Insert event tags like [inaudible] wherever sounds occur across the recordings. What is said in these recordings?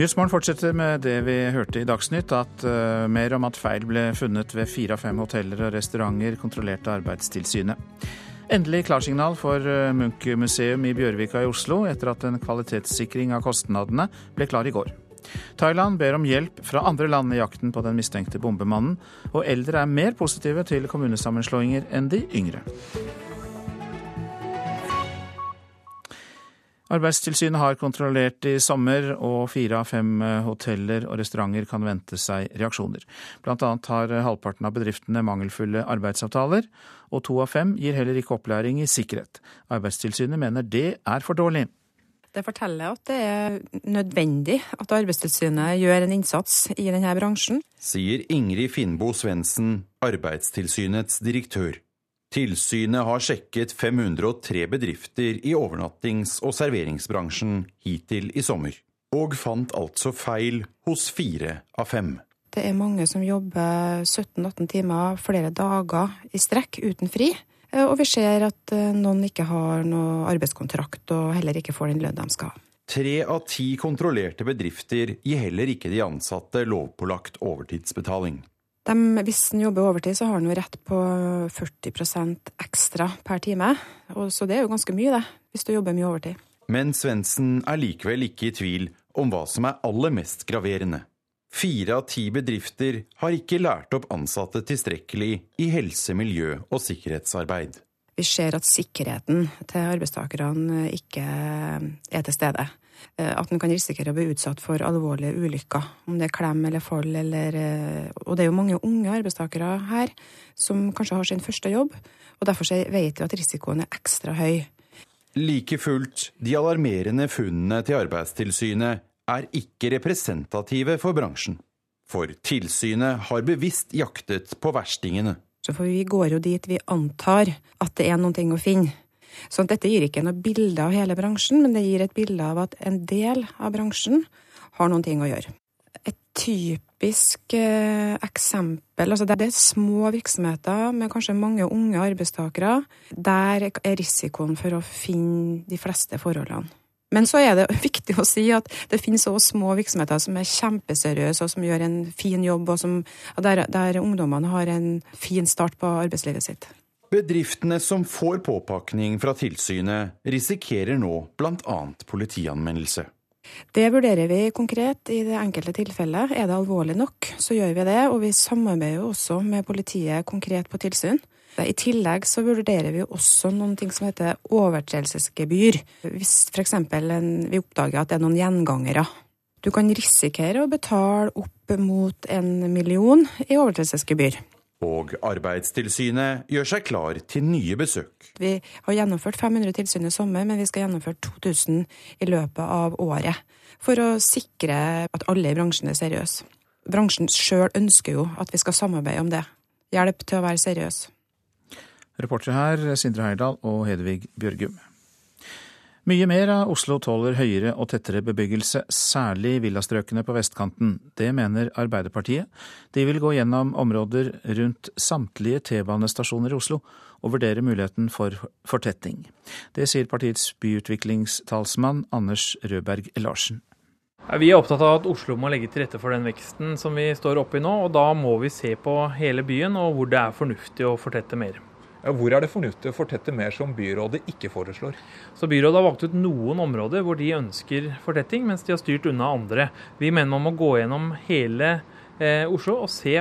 Nyhetsmorgen fortsetter med det vi hørte i Dagsnytt, at uh, mer om at feil ble funnet ved fire av fem hoteller og restauranter kontrollert av Arbeidstilsynet. Endelig klarsignal for uh, Munch-museum i Bjørvika i Oslo etter at en kvalitetssikring av kostnadene ble klar i går. Thailand ber om hjelp fra andre land i jakten på den mistenkte bombemannen, og eldre er mer positive til kommunesammenslåinger enn de yngre. Arbeidstilsynet har kontrollert i sommer, og fire av fem eh, hoteller og restauranter kan vente seg reaksjoner. Blant annet har halvparten av bedriftene mangelfulle arbeidsavtaler, og to av fem gir heller ikke opplæring i sikkerhet. Arbeidstilsynet mener det er for dårlig. Det forteller at det er nødvendig at Arbeidstilsynet gjør en innsats i denne bransjen. Sier Ingrid Finnbo Svendsen, Arbeidstilsynets direktør. Tilsynet har sjekket 503 bedrifter i overnattings- og serveringsbransjen hittil i sommer, og fant altså feil hos fire av fem. Det er mange som jobber 17-18 timer flere dager i strekk uten fri. Og vi ser at eh, noen ikke har noe arbeidskontrakt og heller ikke får den lønn de skal ha. Tre av ti kontrollerte bedrifter gir heller ikke de ansatte lovpålagt overtidsbetaling. De, hvis en jobber overtid, så har en jo rett på 40% ekstra per time. Og så det er jo ganske mye, det, hvis du jobber mye overtid. Men Svendsen er likevel ikke i tvil om hva som er aller mest graverende. Fire av ti bedrifter har ikke lært opp ansatte tilstrekkelig i helse-, miljø- og sikkerhetsarbeid. Vi ser at sikkerheten til arbeidstakerne ikke er til stede. Eh, at en kan risikere å bli utsatt for alvorlige ulykker, om det er klem eller fall eller eh, Og det er jo mange unge arbeidstakere her som kanskje har sin første jobb, og derfor vet vi at risikoen er ekstra høy. Like fullt, de alarmerende funnene til Arbeidstilsynet er ikke representative for bransjen. For tilsynet har bevisst jaktet på verstingene. For vi går jo dit vi antar at det er noe å finne. Så dette gir ikke noe bilde av hele bransjen, men det gir et bilde av at en del av bransjen har noen ting å gjøre. Et typisk eh, eksempel altså Det er små virksomheter med kanskje mange unge arbeidstakere. Der er risikoen for å finne de fleste forholdene. Men så er det [laughs] viktig å si at det finnes også små virksomheter som er kjempeseriøse, og som gjør en fin jobb, og som, der, der ungdommene har en fin start på arbeidslivet sitt. Bedriftene som får påpakning fra tilsynet, risikerer nå bl.a. politianmeldelse. Det vurderer vi konkret i det enkelte tilfellet. Er det alvorlig nok, så gjør vi det. Og vi samarbeider også med politiet konkret på tilsyn. I tillegg så vurderer vi også noen ting som heter overtredelsesgebyr. Hvis f.eks. vi oppdager at det er noen gjengangere. Du kan risikere å betale opp mot en million i overtredelsesgebyr. Og Arbeidstilsynet gjør seg klar til nye besøk. Vi har gjennomført 500 tilsyn i sommer, men vi skal gjennomføre 2000 i løpet av året. For å sikre at alle i bransjen er seriøse. Bransjen sjøl ønsker jo at vi skal samarbeide om det. Hjelp til å være seriøs. Reportere her Sindre Heyerdahl og Hedvig Bjørgum. Mye mer av Oslo tåler høyere og tettere bebyggelse, særlig villastrøkene på vestkanten. Det mener Arbeiderpartiet. De vil gå gjennom områder rundt samtlige T-banestasjoner i Oslo og vurdere muligheten for fortetting. Det sier partiets byutviklingstalsmann Anders Rødberg Larsen. Vi er opptatt av at Oslo må legge til rette for den veksten som vi står oppe i nå. og Da må vi se på hele byen og hvor det er fornuftig å fortette mer. Hvor er det fornuftig å fortette mer som byrådet ikke foreslår? Så Byrådet har valgt ut noen områder hvor de ønsker fortetting, mens de har styrt unna andre. Vi mener man må gå gjennom hele eh, Oslo og se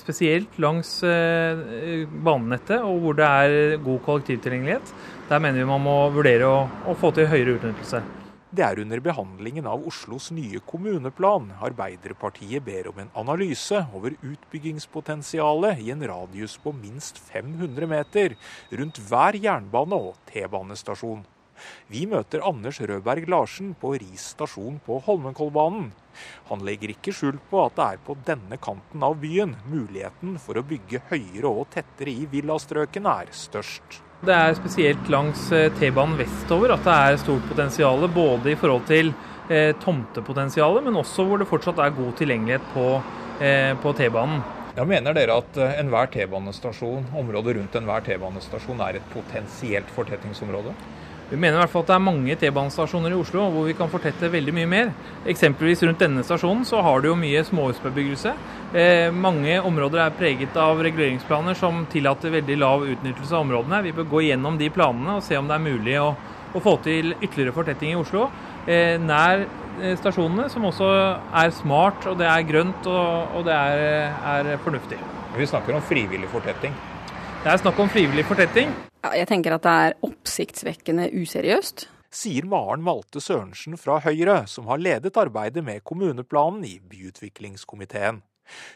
spesielt langs eh, banenettet og hvor det er god kollektivtilgjengelighet. Der mener vi man må vurdere å, å få til høyere utnyttelse. Det er under behandlingen av Oslos nye kommuneplan Arbeiderpartiet ber om en analyse over utbyggingspotensialet i en radius på minst 500 meter rundt hver jernbane- og T-banestasjon. Vi møter Anders Rødberg Larsen på Ris stasjon på Holmenkollbanen. Han legger ikke skjul på at det er på denne kanten av byen muligheten for å bygge høyere og tettere i villastrøkene er størst. Det er spesielt langs eh, T-banen vestover at det er stort potensial, både i forhold til eh, tomtepotensialet, men også hvor det fortsatt er god tilgjengelighet på, eh, på T-banen. Ja, mener dere at enhver T-banestasjon, området rundt enhver T-banestasjon er et potensielt fortettingsområde? Vi mener i hvert fall at det er mange T-banestasjoner i Oslo hvor vi kan fortette veldig mye mer. Eksempelvis rundt denne stasjonen så har du jo mye småhusbebyggelse. Eh, mange områder er preget av reguleringsplaner som tillater veldig lav utnyttelse av områdene. Vi bør gå gjennom de planene og se om det er mulig å, å få til ytterligere fortetting i Oslo. Eh, nær eh, stasjonene, som også er smart, og det er grønt og, og det er, er fornuftig. Vi snakker om frivillig fortetting. Det er snakk om frivillig fortetting. Jeg tenker at det er oppsiktsvekkende useriøst. Sier Maren Malte Sørensen fra Høyre, som har ledet arbeidet med kommuneplanen i byutviklingskomiteen.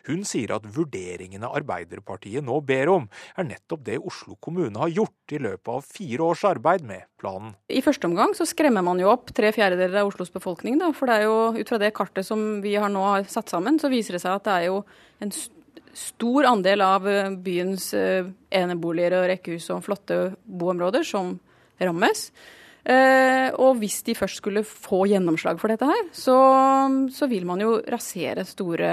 Hun sier at vurderingene Arbeiderpartiet nå ber om, er nettopp det Oslo kommune har gjort i løpet av fire års arbeid med planen. I første omgang så skremmer man jo opp tre fjerdedeler av Oslos befolkning. Da, for det er jo ut fra det kartet som vi har nå har satt sammen, så viser det seg at det er jo en stor andel av eh, byens eh, eneboliger og rekkehus og flotte boområder som rammes. Eh, og hvis de først skulle få gjennomslag for dette her, så, så vil man jo rasere store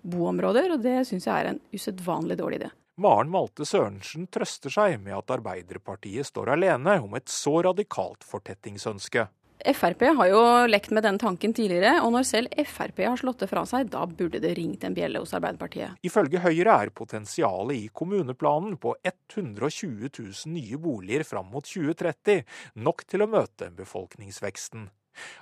boområder, og det syns jeg er en usedvanlig dårlig idé. Maren Malte Sørensen trøster seg med at Arbeiderpartiet står alene om et så radikalt fortettingsønske. Frp har jo lekt med den tanken tidligere, og når selv Frp har slått det fra seg, da burde det ringt en bjelle hos Arbeiderpartiet. Ifølge Høyre er potensialet i kommuneplanen på 120 000 nye boliger fram mot 2030 nok til å møte befolkningsveksten.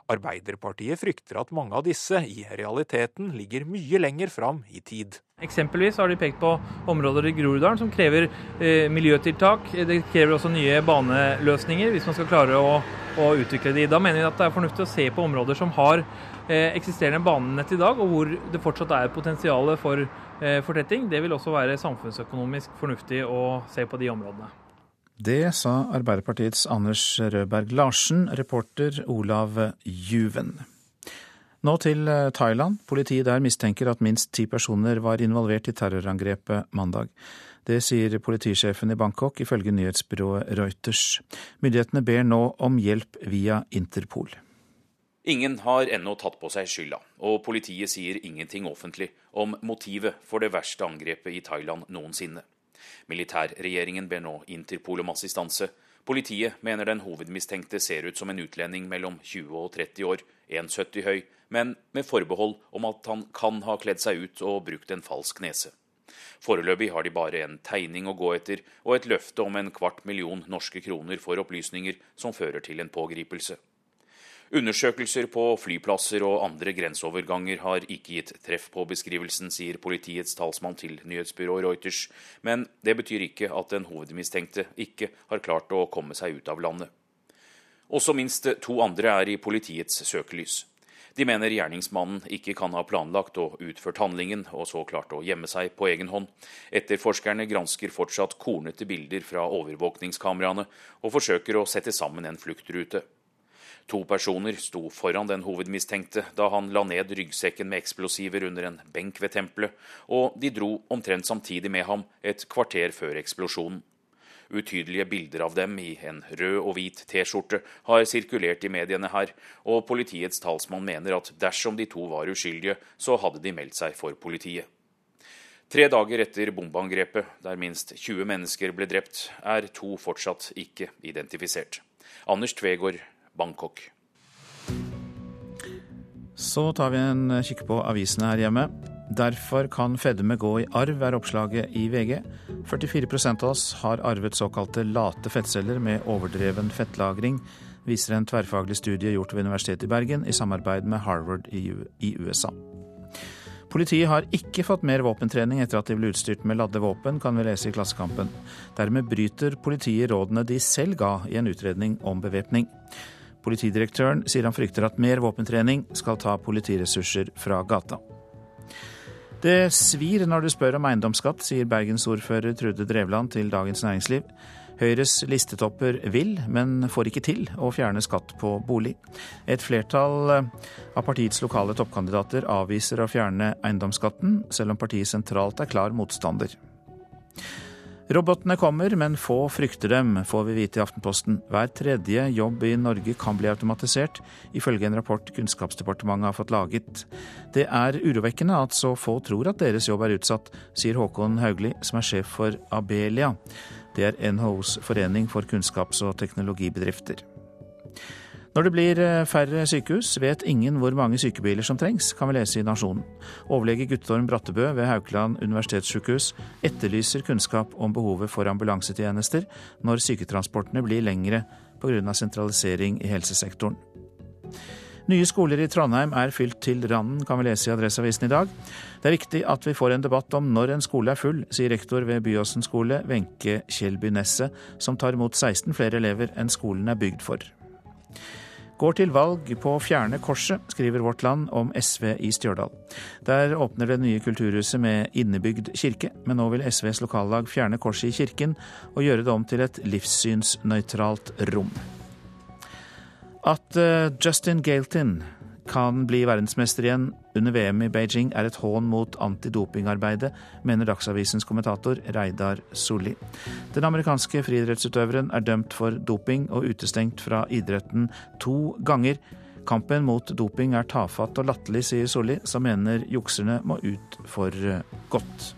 Arbeiderpartiet frykter at mange av disse i realiteten ligger mye lenger fram i tid. Eksempelvis har de pekt på områder i Groruddalen som krever eh, miljøtiltak. Det krever også nye baneløsninger hvis man skal klare å, å, utvikle de. Da mener vi at det er fornuftig å se på områder som har eh, eksisterende banenett i dag, og hvor det fortsatt er potensial for eh, fortetting. Det vil også være samfunnsøkonomisk fornuftig å se på de områdene. Det sa Arbeiderpartiets Anders Rødberg Larsen, reporter Olav Juven. Nå til eh, Thailand. Politiet der mistenker at minst ti personer var involvert i terrorangrepet mandag. Det sier politisjefen i Bangkok, ifølge nyhetsbyrået Reuters. Myndighetene ber nå om hjelp via Interpol. Ingen har ennå tatt på seg skylda, og politiet sier ingenting offentlig om motivet for det verste angrepet i Thailand noensinne. Militærregjeringen ber nå Interpol om assistanse. Politiet mener den hovedmistenkte ser ut som en utlending mellom 20 og 30 år, 1,70 høy, men med forbehold om at han kan ha kledd seg ut og brukt en falsk nese. Foreløpig har de bare en tegning å gå etter og et løfte om en kvart million norske kroner for opplysninger som fører til en pågripelse. Undersøkelser på flyplasser og andre grenseoverganger har ikke gitt treff på beskrivelsen, sier politiets talsmann til nyhetsbyrået Reuters, men det betyr ikke at den hovedmistenkte ikke har klart å komme seg ut av landet. Også minst to andre er i politiets søkelys. De mener gjerningsmannen ikke kan ha planlagt og utført handlingen, og så klart å gjemme seg på egen hånd. Etterforskerne gransker fortsatt kornete bilder fra overvåkningskameraene, og forsøker å sette sammen en fluktrute. To personer sto foran den hovedmistenkte da han la ned ryggsekken med eksplosiver under en benk ved tempelet, og de dro omtrent samtidig med ham et kvarter før eksplosjonen. Utydelige bilder av dem i en rød og hvit T-skjorte har sirkulert i mediene her, og politiets talsmann mener at dersom de to var uskyldige, så hadde de meldt seg for politiet. Tre dager etter bombeangrepet, der minst 20 mennesker ble drept, er to fortsatt ikke identifisert. Anders Tvegård, Bangkok. Så tar vi en kikk på avisene her hjemme. Derfor kan fedme gå i arv, er oppslaget i VG. 44% av oss har arvet såkalte late fettceller med overdreven fettlagring, viser en tverrfaglig studie gjort ved Universitetet i Bergen i samarbeid med Harvard i USA. Politiet har ikke fått mer våpentrening etter at de ble utstyrt med ladde våpen, kan vi lese i Klassekampen. Dermed bryter politiet rådene de selv ga i en utredning om bevæpning. Politidirektøren sier han frykter at mer våpentrening skal ta politiressurser fra gata. Det svir når du spør om eiendomsskatt, sier bergensordfører Trude Drevland til Dagens Næringsliv. Høyres listetopper vil, men får ikke til, å fjerne skatt på bolig. Et flertall av partiets lokale toppkandidater avviser å fjerne eiendomsskatten, selv om partiet sentralt er klar motstander. Robotene kommer, men få frykter dem, får vi vite i Aftenposten. Hver tredje jobb i Norge kan bli automatisert, ifølge en rapport Kunnskapsdepartementet har fått laget. Det er urovekkende at så få tror at deres jobb er utsatt, sier Håkon Haugli, som er sjef for Abelia. Det er NHOs forening for kunnskaps- og teknologibedrifter. Når det blir eh, færre sykehus, vet ingen hvor mange sykebiler som trengs, kan vi lese i Nasjonen. Overlege Guttorm Brattebø ved Haukeland universitetssykehus etterlyser kunnskap om behovet for ambulansetjenester når syketransportene blir lengre pga. sentralisering i helsesektoren. Nye skoler i Trondheim er fylt til randen, kan vi lese i Adresseavisen i dag. Det er viktig at vi får en debatt om når en skole er full, sier rektor ved Byåsen skole, Wenche Kjellby Nesset, som tar imot 16 flere elever enn skolen er bygd for. Går til valg på å fjerne korset, skriver Vårt Land om SV i Stjørdal. Der åpner det nye kulturhuset med innebygd kirke, men nå vil SVs lokallag fjerne korset i kirken og gjøre det om til et livssynsnøytralt rom. At uh, Justin Galtin kan bli verdensmester igjen under VM i Beijing, er et hån mot antidopingarbeidet, mener Dagsavisens kommentator Reidar Solli. Den amerikanske friidrettsutøveren er dømt for doping og utestengt fra idretten to ganger. Kampen mot doping er tafatt og latterlig, sier Solli, som mener jukserne må ut for godt.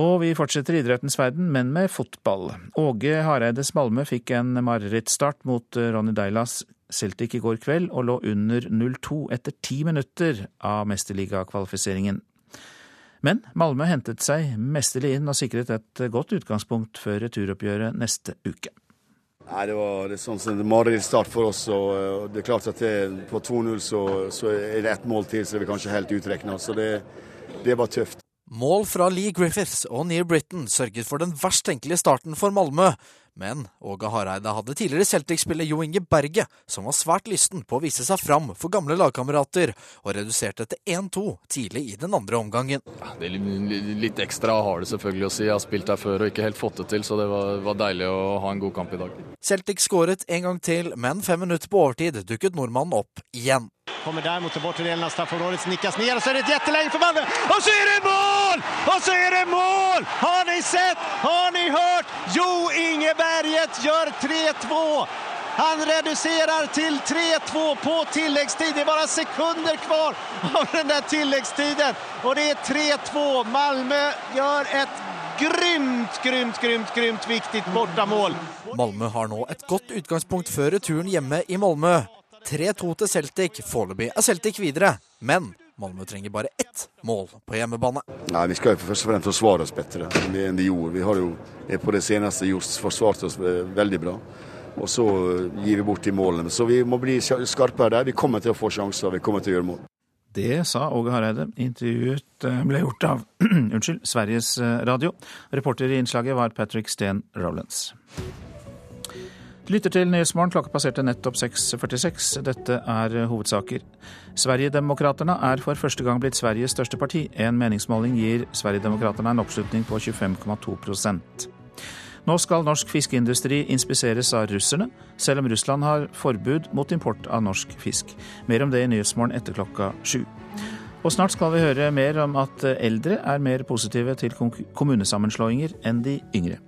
Og vi fortsetter idrettens verden, men med fotball. Åge Hareides Malmö fikk en marerittstart mot eh, Ronny Deilas Celtic i går kveld, og lå under 0-2 etter ti minutter av mesterligakvalifiseringen. Men Malmö hentet seg mesterlig inn og sikret et godt utgangspunkt før returoppgjøret neste uke. Nei, Det var sånn som marerittstart for oss. og det er klart at det, På 2-0 så, så, er det ett mål til, så er vi kanskje helt utrekna. Så det, det var tøft. Mål fra Lee Griffiths og Near Britain sørget for den verst tenkelige starten for Malmö. Men Åge Hareide hadde tidligere Celtic-spiller Jo Inge Berge, som var svært lysten på å vise seg fram for gamle lagkamerater, og reduserte til 1-2 tidlig i den andre omgangen. Ja, det er litt ekstra har det selvfølgelig å si. Jeg har spilt her før og ikke helt fått det til, så det var, var deilig å ha en god kamp i dag. Celtic skåret en gang til, men fem minutter på overtid dukket nordmannen opp igjen. Kommer der mot bortre delen av straffområdet, nikkes ned, og så er det et jätteläge for Malmö! Og så er det mål! Og så er det mål! Har ni sett? Har ni hørt? Jo Inge Berget gjør 3-2! Han reduserer til 3-2 på tilleggstid. Det er bare sekunder kvar av den der tilleggstiden. Og det er 3-2. Malmö gjør et grymt, grymt, grymt, grymt viktig bortamål. Malmö har nå et godt utgangspunkt før returen hjemme i Malmö. 3-2 til Celtic. Foreløpig er Celtic videre, men Malmö trenger bare ett mål på hjemmebane. Nei, Vi skal jo først og fremst forsvare oss bedre enn vi gjorde. Vi har jo på det seneste just forsvart oss eh, veldig bra. Og så eh, gir vi bort de målene. Så vi må bli skarpere der. Vi kommer til å få sjanser, vi kommer til å gjøre mål. Det sa Åge Hareide. Intervjuet eh, ble gjort av [clears throat] unnskyld, Sveriges Radio. Reporter i innslaget var Patrick Steen Lytter til Nyhetsmorgen, klokka passerte nettopp 6.46. Dette er hovedsaker. Sverigedemokraterna er for første gang blitt Sveriges største parti. En meningsmåling gir Sverigedemokraterna en oppslutning på 25,2% Nå skal norsk fiskeindustri inspiseres av russerne, selv om Russland har forbud mot import av norsk fisk. Mer om det i Nyhetsmorgen etter klokka sju. Og snart skal vi høre mer om at eldre er mer positive til kommunesammenslåinger enn de yngre.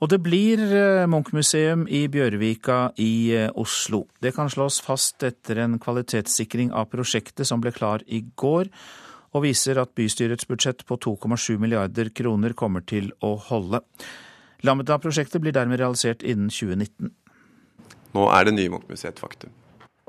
Og det blir eh, Munch-museum i Bjørvika i eh, Oslo. Det kan slås fast etter en kvalitetssikring av prosjektet som ble klar i går, og viser at bystyrets budsjett på 2,7 milliarder kroner kommer til å holde. Lambda-prosjektet blir dermed realisert innen 2019. Nå er det nye Munch-museet et faktum.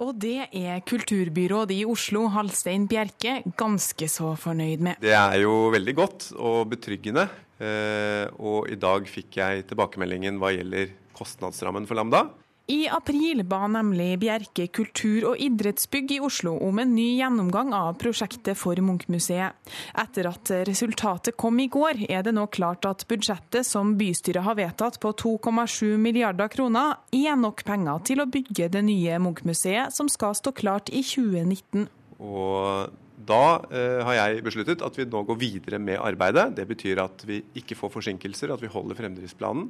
Og det er kulturbyråd i Oslo, Halstein Bjerke, ganske så fornøyd med. Det er jo veldig godt og betryggende. Eh, og i dag fikk jeg tilbakemeldingen hva gjelder kostnadsrammen for Lambda. I april ba nemlig Bjerke kultur- og idrettsbygg i Oslo om en ny gjennomgang av prosjektet for Munch-museet. Etter at resultatet kom i går, er det nå klart at budsjettet som bystyret har vedtatt på 2,7 milliarder kroner, er nok penger til å bygge det nye Munch-museet, som skal stå klart i 2019. Og da eh, har jeg besluttet at vi nå går videre med arbeidet. Det betyr at vi ikke får forsinkelser, at vi holder fremdriftsplanen,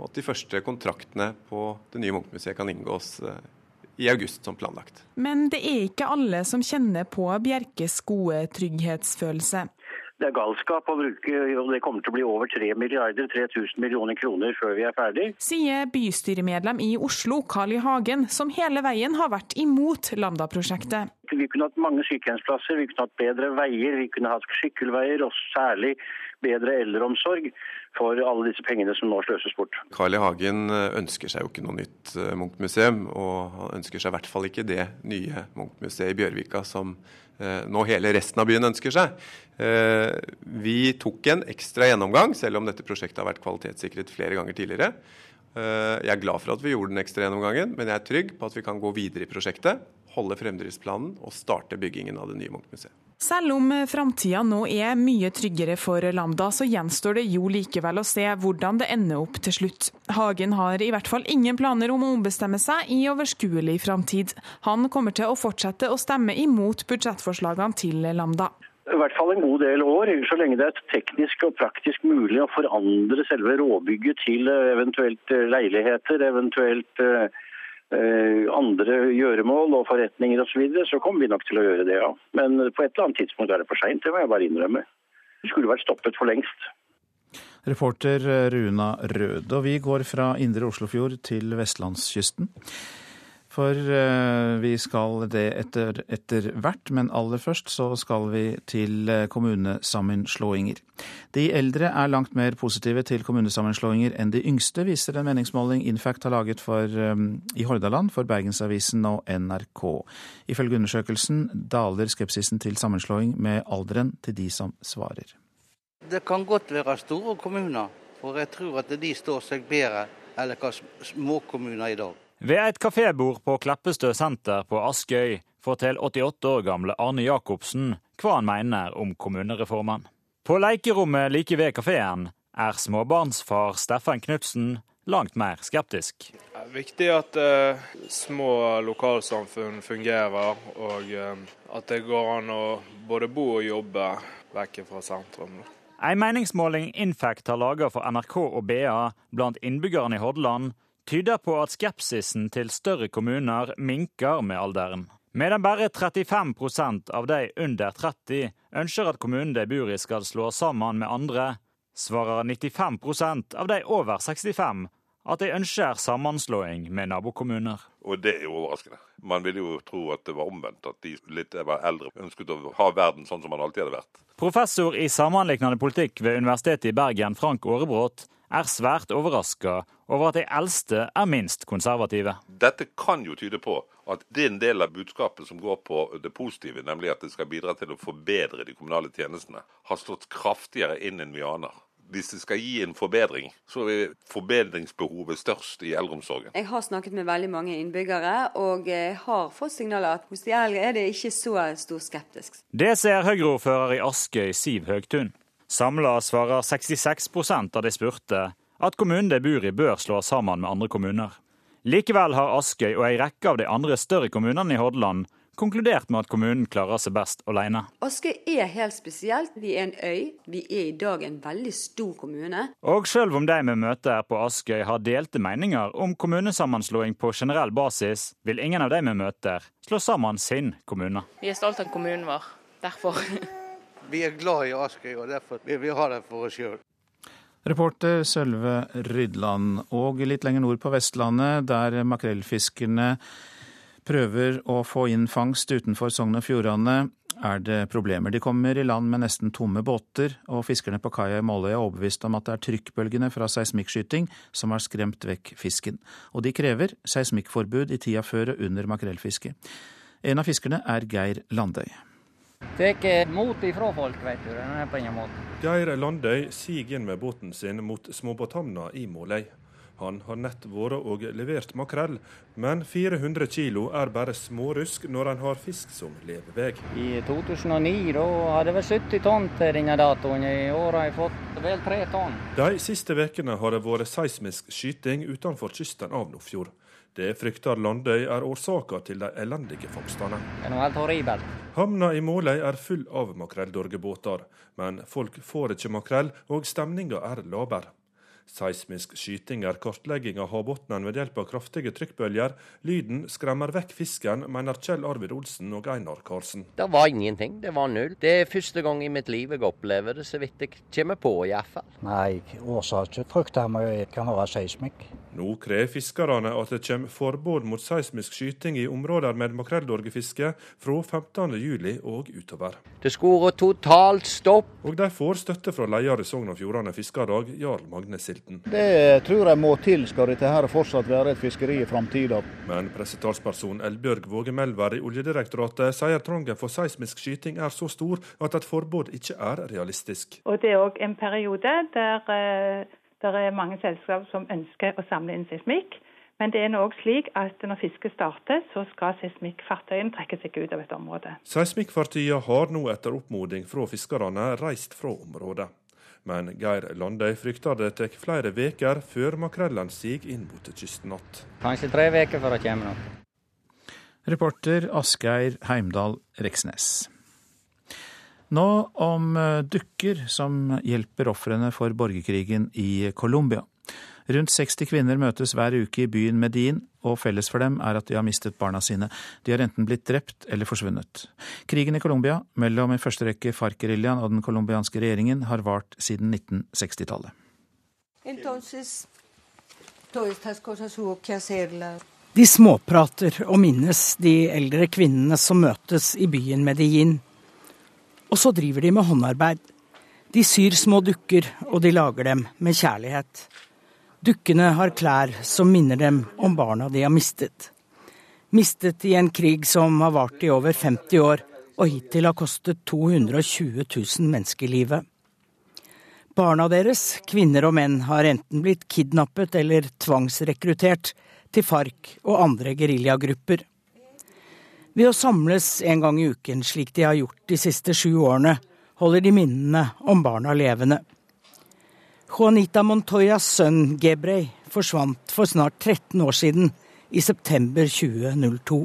og at de første kontraktene på det nye Munch-museet kan inngås eh, i august som planlagt. Men det er ikke alle som kjenner på Bjerkes gode trygghetsfølelse. Det er galskap å bruke, og det kommer til å bli over 3 milliarder, 3000 millioner kroner før vi er ferdig. Sier bystyremedlem i Oslo, Carl I. Hagen, som hele veien har vært imot Lambda-prosjektet. Vi kunne hatt mange sykehjemsplasser, vi kunne hatt bedre veier, vi kunne hatt sykkelveier, og særlig bedre eldreomsorg for alle disse pengene som nå sløses bort. Carl I. Hagen ønsker seg jo ikke noe nytt eh, Munch-museum, og han ønsker seg i hvert fall ikke det nye Munch-museet i Bjørvika som eh, nå hele resten av byen ønsker seg. Eh, vi tok en ekstra gjennomgang, selv om dette prosjektet har vært kvalitetssikret flere ganger tidligere. Jeg er glad for at vi gjorde den ekstra gjennomgangen, men jeg er trygg på at vi kan gå videre i prosjektet, holde fremdriftsplanen og starte byggingen av det nye Munch-museet. Selv om framtida nå er mye tryggere for Lambda, så gjenstår det jo likevel å se hvordan det ender opp til slutt. Hagen har i hvert fall ingen planer om å ombestemme seg i overskuelig framtid. Han kommer til å fortsette å stemme imot budsjettforslagene til Lambda. I hvert fall en god del år, så lenge det er teknisk og praktisk mulig å forandre selve råbygget til eventuelt leiligheter, eventuelt Eh, andre gjøremål og forretninger osv., så, videre, så kommer vi nok til å gjøre det, ja. Men på et eller annet tidspunkt er det for seint, det må jeg bare innrømme. Det skulle vært stoppet for lengst. Reporter Runa Rød. Og vi går fra indre Oslofjord til vestlandskysten. For eh, vi skal det etter, etter, hvert, men aller først så skal vi til eh, kommunesammenslåinger. De eldre er langt mer positive til kommunesammenslåinger enn de yngste, viser en meningsmåling Infact har laget for, um, i Hordaland for Bergensavisen og NRK. Ifølge undersøkelsen daler skepsisen til sammenslåing med alderen til de som svarer. Det kan godt være store kommuner, for jeg tror at de står seg bedre enn hva småkommuner i dag. Ved et kafébord på Kleppestø senter på Askøy forteller 88 år gamle Arne Jacobsen hva han mener om kommunereformen. På lekerommet like ved kafeen er småbarnsfar Steffen Knutsen langt mer skeptisk. Det er viktig at uh, små lokalsamfunn fungerer, og uh, at det går an å både bo og jobbe vekk fra sentrum. En meningsmåling Infact har laga for NRK og BA blant innbyggerne i Hordaland, tyder på at skepsisen til større kommuner minker med alderen. Medan bare 35% av de under 30 ønsker at kommunen de bor i skal slå sammen med andre, svarer 95% av de over 65 at de ønsker sammenslåing med nabokommuner. Og det er jo overraskende. Man ville jo tro at det var omvendt, at de litt eldre ønsket å ha verden sånn som man alltid hadde vært. Professor i sammenliknende politikk ved Universitetet i Bergen, Frank Aarebrot, er svært overraska over at de eldste er minst konservative. Dette kan jo tyde på at det er en del av budskapet som går på det positive, nemlig at det skal bidra til å forbedre de kommunale tjenestene, har slått kraftigere inn enn vi aner. Hvis det skal gi en forbedring, så er forbedringsbehovet størst i eldreomsorgen. Jeg har snakket med veldig mange innbyggere, og har fått signaler at hos de eldre er det ikke så stor skeptisk. Det ser Høyre-ordfører i Askøy, Siv Høgtun. Samla svarer 66% av de spurte at kommunen de bor i bør slås sammen med andre kommuner. Likevel har Askøy og ei rekke av de andre større kommunene i Hordaland konkludert med at kommunen klarer seg best alene. Askøy er helt spesielt. Vi er en øy. Vi er i dag en veldig stor kommune. Og selv om de vi møter her på Askøy har delte meninger om kommunesammenslåing på generell basis, vil ingen av de vi møter slå sammen sin kommune. Vi er stolte av kommunen vår. Derfor. [laughs] Vi er glad i Askøy, og derfor vil vi ha det for oss sjøl. Reporter Sølve Rydland. Og litt lenger nord på Vestlandet, der makrellfiskerne prøver å få inn fangst utenfor Sogn og Fjordane, er det problemer. De kommer i land med nesten tomme båter, og fiskerne på kaia i Måløy er overbevist om at det er trykkbølgene fra seismikkskyting som har skremt vekk fisken. Og de krever seismikkforbud i tida før og under makrellfisket. En av fiskerne er Geir Landøy. Tar mot ifra folk, vet du. Den er på ingen måte. Geir Landøy siger inn med båten sin mot småbåthamna i Måløy. Han har nett vært og levert makrell, men 400 kilo er bare smårusk når han har fisk som levevei. I 2009 da hadde vi 70 tonn til denne datoen. I år har jeg fått vel 3 tonn. De siste ukene har det vært seismisk skyting utenfor kysten av Nordfjord. Det frykter Landøy er årsaka til de elendige fangstene. Det er noe helt horribelt. Havna i Måløy er full av makrelldorgebåter, men folk får ikke makrell, og stemninga er laber. Seismisk skyting er kartlegging av havbunnen ved hjelp av kraftige trykkbølger. Lyden skremmer vekk fisken, mener Kjell Arvid Olsen og Einar Karsen. Det var ingenting, det var null. Det er første gang i mitt liv jeg opplever det, så vidt jeg kommer på iallfall. Nei, årsaken frykter vi kan være seismikk. Nå krever fiskerne at det kommer forbud mot seismisk skyting i områder med makrelldorgefiske fra 15.07 og utover. Det skulle vært totalt stopp. Og de får støtte fra leder i Sogn og Fjordane Fiskarlag, Jarl Magne Silten. Det tror jeg må til skal dette her fortsatt være et fiskeri i framtida. Men pressetalsperson Elbjørg Våge Melvær i Oljedirektoratet sier trangen for seismisk skyting er så stor at et forbud ikke er realistisk. Og Det er òg en periode der eh, det er mange selskap som ønsker å samle inn seismikk. Men det er nå også slik at når fisket starter, så skal seismikkfartøyene trekke seg ut av et område. Seismikkfartøyene har nå etter oppmoding fra fiskerne reist fra området. Men Geir Landøy frykter det tar flere uker før makrellen siger inn mot kysten igjen. Kanskje tre uker før det kommer noe. Reporter Asgeir Heimdal Reksnes. Nå om eh, dukker som hjelper ofrene for borgerkrigen i Colombia. Rundt 60 kvinner møtes hver uke i byen Medin, og felles for dem er at de har mistet barna sine. De har enten blitt drept eller forsvunnet. Krigen i Colombia, mellom i første rekke FARC-geriljaen og den colombianske regjeringen, har vart siden 1960-tallet. De småprater og minnes de eldre kvinnene som møtes i byen Medellin. Og så driver de med håndarbeid. De syr små dukker, og de lager dem med kjærlighet. Dukkene har klær som minner dem om barna de har mistet. Mistet i en krig som har vart i over 50 år, og hittil har kostet 220 000 menneskelivet. Barna deres, kvinner og menn, har enten blitt kidnappet eller tvangsrekruttert til FARC og andre geriljagrupper. Ved å samles en gang i uken, slik de har gjort de siste sju årene, holder de minnene om barna levende. Juanita Montoyas sønn Gebrey forsvant for snart 13 år siden, i september 2002.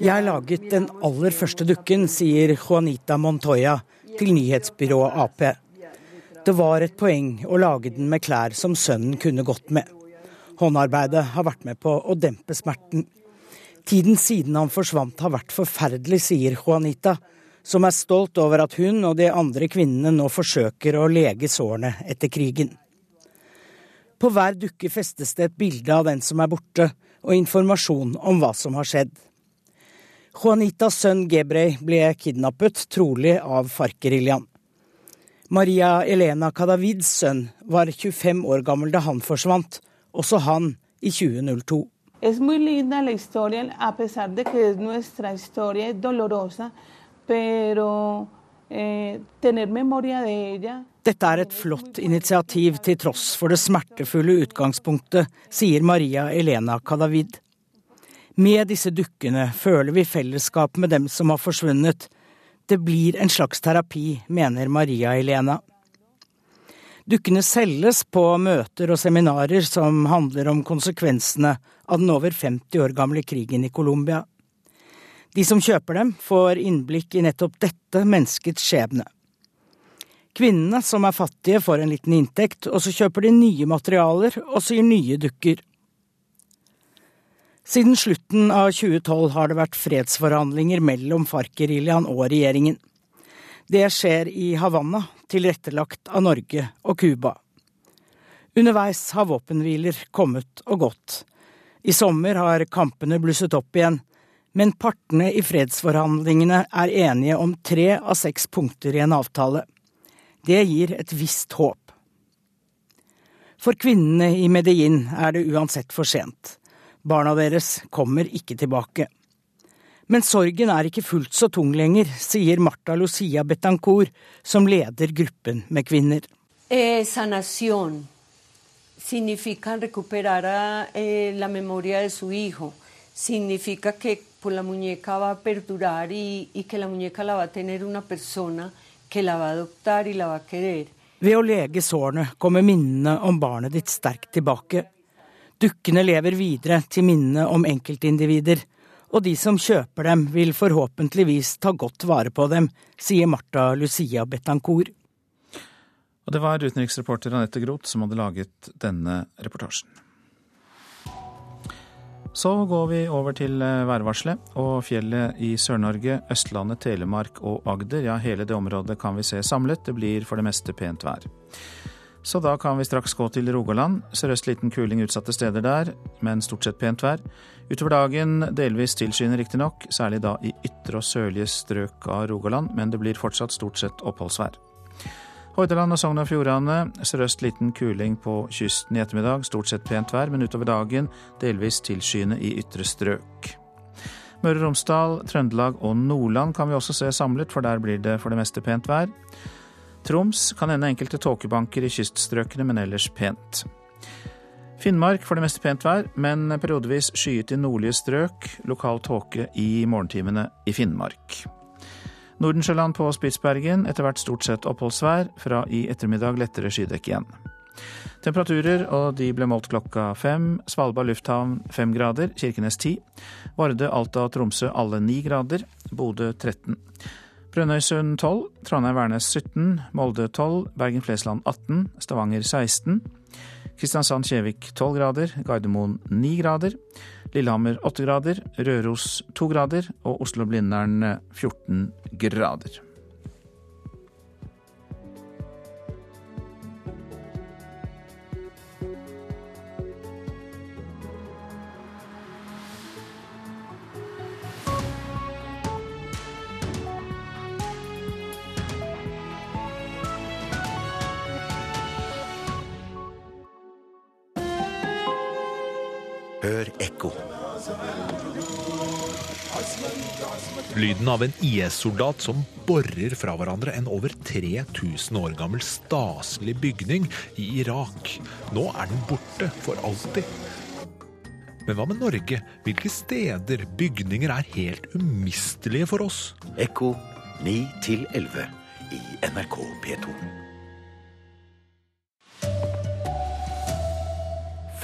Jeg laget den aller første dukken, sier Juanita Montoya til nyhetsbyrået Ap. Det var et poeng å lage den med klær som sønnen kunne gått med. Håndarbeidet har vært med på å dempe smerten. Tiden siden han forsvant har vært forferdelig, sier Juanita, som er stolt over at hun og de andre kvinnene nå forsøker å lege sårene etter krigen. På hver dukke festes det et bilde av den som er borte, og informasjon om hva som har skjedd. Juanitas sønn Gebrey ble kidnappet, trolig av FARC-geriljaen. Maria Elena Kadavids sønn var 25 år gammel da han forsvant, også han i 2002. Es muy linda la historia, a pesar de que nuestra historia es dolorosa, pero eh, Dette er et flott initiativ til tross for det smertefulle utgangspunktet, sier Maria Elena Kadavid. Med disse dukkene føler vi fellesskap med dem som har forsvunnet, det blir en slags terapi, mener Maria Elena. Dukkene selges på møter og seminarer som handler om konsekvensene av den over 50 år gamle krigen i Colombia. De som kjøper dem, får innblikk i nettopp dette menneskets skjebne. Kvinnene som er fattige, får en liten inntekt, og så kjøper de nye materialer og syr nye dukker. Siden slutten av 2012 har det vært fredsforhandlinger mellom FARC-geriljaen og regjeringen. Det skjer i Havanna, tilrettelagt av Norge og Cuba. Underveis har våpenhviler kommet og gått. I sommer har kampene blusset opp igjen, men partene i fredsforhandlingene er enige om tre av seks punkter i en avtale. Det gir et visst håp. For kvinnene i Medellin er det uansett for sent. Barna deres kommer ikke tilbake. Men sorgen er ikke fullt så tung lenger, sier Marta Lucia Betancourt, som leder gruppen med kvinner. Eh, sanación significa recuperar eh, la memoria de su hijo. Significa que pues, la muñeca va a perdurar y, y que la muñeca la va a tener una persona que la va a adoptar y la va a querer. Ved å lege sårene kommer minnene om barnet ditt sterkt tilbake. Dukkene lever videre til minnene om enkeltindivider, og de som kjøper dem vil forhåpentligvis ta godt vare på dem, sier Marta Lucia Betancourt. Og det var utenriksreporter Anette Groth som hadde laget denne reportasjen. Så går vi over til eh, værvarselet. Og fjellet i Sør-Norge, Østlandet, Telemark og Agder, ja hele det området kan vi se samlet. Det blir for det meste pent vær. Så da kan vi straks gå til Rogaland. Sørøst liten kuling utsatte steder der, men stort sett pent vær. Utover dagen delvis tilskyende riktignok, særlig da i ytre og sørlige strøk av Rogaland, men det blir fortsatt stort sett oppholdsvær. Hordaland og Sogn og Fjordane sørøst liten kuling på kysten i ettermiddag, stort sett pent vær, men utover dagen delvis tilskyende i ytre strøk. Møre og Romsdal, Trøndelag og Nordland kan vi også se samlet, for der blir det for det meste pent vær. Troms kan hende enkelte tåkebanker i kyststrøkene, men ellers pent. Finnmark får det meste pent vær, men periodevis skyet i nordlige strøk. Lokal tåke i morgentimene i Finnmark. Nordensjøland på Spitsbergen etter hvert stort sett oppholdsvær. Fra i ettermiddag lettere skydekk igjen. Temperaturer, og de ble målt klokka fem. Svalbard lufthavn fem grader, Kirkenes ti. Vardø, Alta og Tromsø alle ni grader. Bodø 13. Brønnøysund 12, Trondheim-Værnes 17, Molde 12, Bergen-Flesland 18, Stavanger 16. Kristiansand-Kjevik 12 grader, Gardermoen 9 grader. Lillehammer 8 grader, Røros 2 grader og Oslo-Blindern 14 grader. Hør ekko. Lyden av en IS-soldat som borer fra hverandre en over 3000 år gammel staselig bygning i Irak. Nå er den borte for alltid. Men hva med Norge? Hvilke steder, bygninger, er helt umistelige for oss? Ekko 9 11 i NRK P2.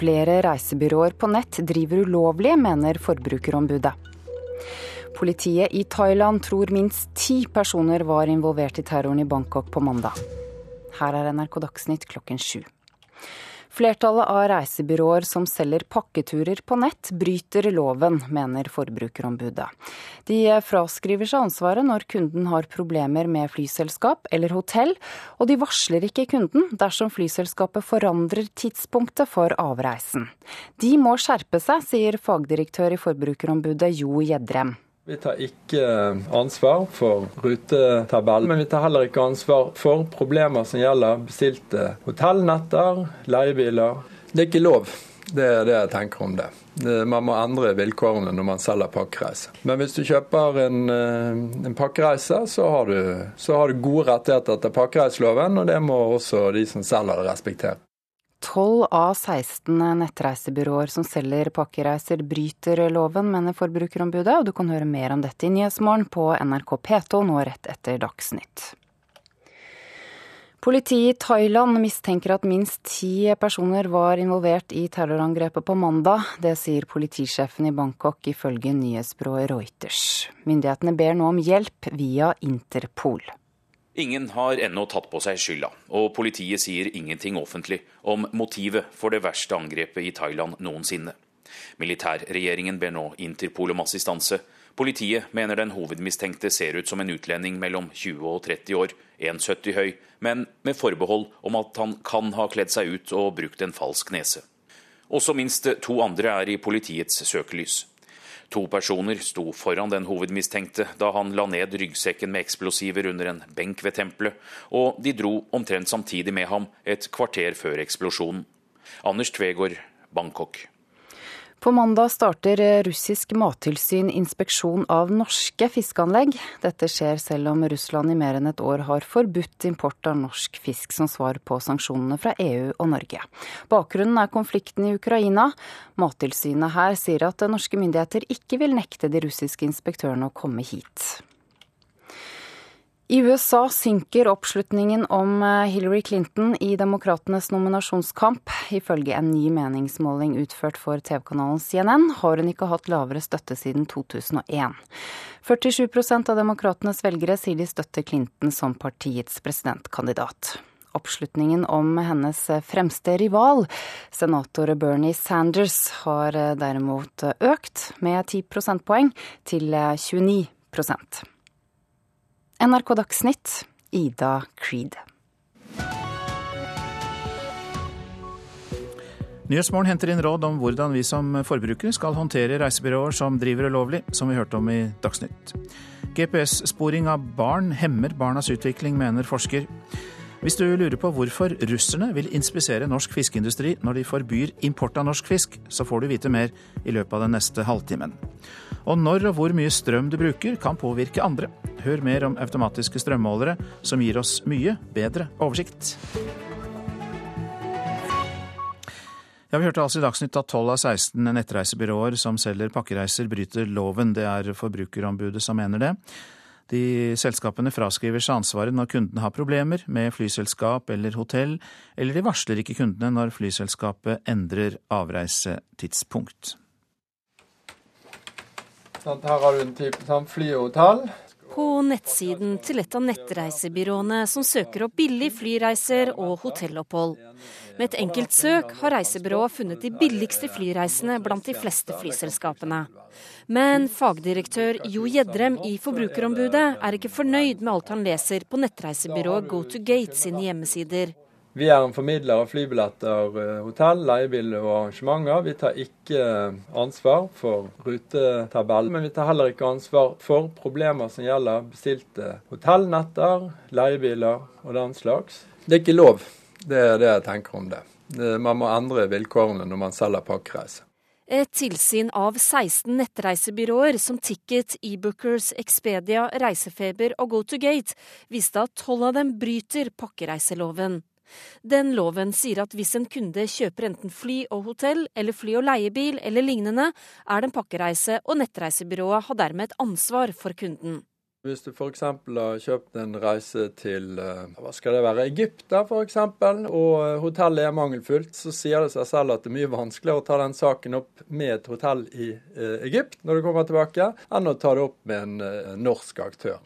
Flere reisebyråer på nett driver ulovlig, mener Forbrukerombudet. Politiet i Thailand tror minst ti personer var involvert i terroren i Bangkok på mandag. Her er NRK Dagsnytt klokken sju. Flertallet av reisebyråer som selger pakketurer på nett, bryter loven, mener Forbrukerombudet. De fraskriver seg ansvaret når kunden har problemer med flyselskap eller hotell, og de varsler ikke kunden dersom flyselskapet forandrer tidspunktet for avreisen. De må skjerpe seg, sier fagdirektør i Forbrukerombudet Jo Gjedrem. Vi tar ikke ansvar for rutetabell, men vi tar heller ikke ansvar for problemer som gjelder bestilte hotellnetter, leiebiler. Det er ikke lov. Det er det jeg tenker om det. Man må endre vilkårene når man selger pakkereise. Men hvis du kjøper en, en pakkereise, så har, du, så har, du, gode rettigheter etter pakkereiseloven, og det må også de som selger det, respektere. 12 av 16 nettreisebyråer som selger pakkereiser bryter loven, mener Forbrukerombudet, og du kan høre mer om dette i Nyhetsmorgen på NRK P2 nå rett etter Dagsnytt. Politiet i Thailand mistenker at minst ti personer var involvert i terrorangrepet på mandag. Det sier politisjefen i Bangkok ifølge nyhetsbyrået Reuters. Myndighetene ber nå om hjelp via Interpol. Ingen har ennå tatt på seg skylda, og politiet sier ingenting offentlig om motivet for det verste angrepet i Thailand noensinne. Militærregjeringen ber nå Interpol om assistanse. Politiet mener den hovedmistenkte ser ut som en utlending mellom 20 og 30 år, 1,70 høy, men med forbehold om at han kan ha kledd seg ut og brukt en falsk nese. Også minst to andre er i politiets søkelys. To personer sto foran den hovedmistenkte da han la ned ryggsekken med eksplosiver under en benk ved tempelet, og de dro omtrent samtidig med ham et kvarter før eksplosjonen. Anders Tvegård, Bangkok. På mandag starter russisk mattilsyn inspeksjon av norske fiskeanlegg. Dette skjer selv om Russland i mer enn et år har forbudt import av norsk fisk som svar på sanksjonene fra EU og Norge. Bakgrunnen er konflikten i Ukraina. Mattilsynet her sier at norske myndigheter ikke vil nekte de russiske inspektørene å komme hit. I USA synker oppslutningen om eh, Hillary Clinton i demokratenes nominasjonskamp. Ifølge en ny meningsmåling utført for TV-kanalen CNN har hun ikke hatt lavere støtte siden 2001. 47% av demokratenes velgere sier de støtter Clinton som partiets presidentkandidat. Oppslutningen om hennes fremste rival, senator Bernie Sanders, har derimot økt med 10 prosentpoeng til 29 NRK Dagsnytt, Ida Creed. Nyhetsmorgen henter inn råd om hvordan vi som forbrukere skal håndtere reisebyråer som driver ulovlig, som vi hørte om i Dagsnytt. GPS-sporing av barn hemmer barnas utvikling, mener forsker. Hvis du lurer på hvorfor russerne vil inspisere norsk fiskeindustri når de forbyr import av norsk fisk, så får du vite mer i løpet av den neste halvtimen. Og når og hvor mye strøm du bruker kan påvirke andre. Hør mer om automatiske strømmålere som gir oss mye bedre oversikt. Ja, Vi hørte altså i Dagsnytt at 12 av 16 nettreisebyråer som selger pakkereiser, bryter loven. Det er Forbrukerombudet som mener det. De selskapene fraskriver seg ansvaret når kundene har problemer med flyselskap eller hotell, eller de varsler ikke kundene når flyselskapet endrer avreisetidspunkt. Sånn, her har du en type sånn flyhotell. På nettsiden til et av nettreisebyråene som søker opp billig flyreiser og hotellopphold. Med et enkelt søk har reisebyrået funnet de billigste flyreisene blant de fleste flyselskapene. Men fagdirektør Jo Gjedrem i Forbrukerombudet er ikke fornøyd med alt han leser på nettreisebyrået Go to Gate sine hjemmesider. Vi er en formidler av flybilletter, eh, hotell, leiebil og arrangementer. Vi tar ikke ansvar for rutetabell, men vi tar heller ikke ansvar for problemer som gjelder bestilte hotellnetter, leiebiler og den slags. Det er ikke lov. Det er det jeg tenker om det. Man må endre vilkårene når man selger pakkereise. Et tilsyn av 16 nettreisebyråer som Ticket, eBookers, Expedia, Reisefeber og GoToGate viste at tolv av dem bryter pakkereiseloven. Den loven sier at hvis en kunde kjøper enten fly og hotell, eller fly og leiebil eller lignende, er det en pakkereise, og nettreisebyrået har dermed et ansvar for kunden. Hvis du f.eks. har kjøpt en reise til eh, hva skal det være, Egypt da f.eks., og eh, hotellet er mangelfullt, så sier det seg selv at det er mye vanskeligere å ta den saken opp med et hotell i eh, Egypt når du kommer tilbake, enn å ta det opp med en norsk aktør.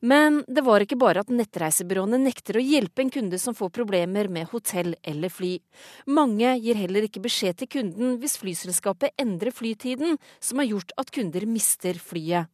Men det var ikke bare at nettreisebyråene nekter å hjelpe en kunde som får problemer med hotell eller fly. Mange gir heller ikke beskjed til kunden hvis flyselskapet endrer flytiden, som har gjort at kunder mister flyet.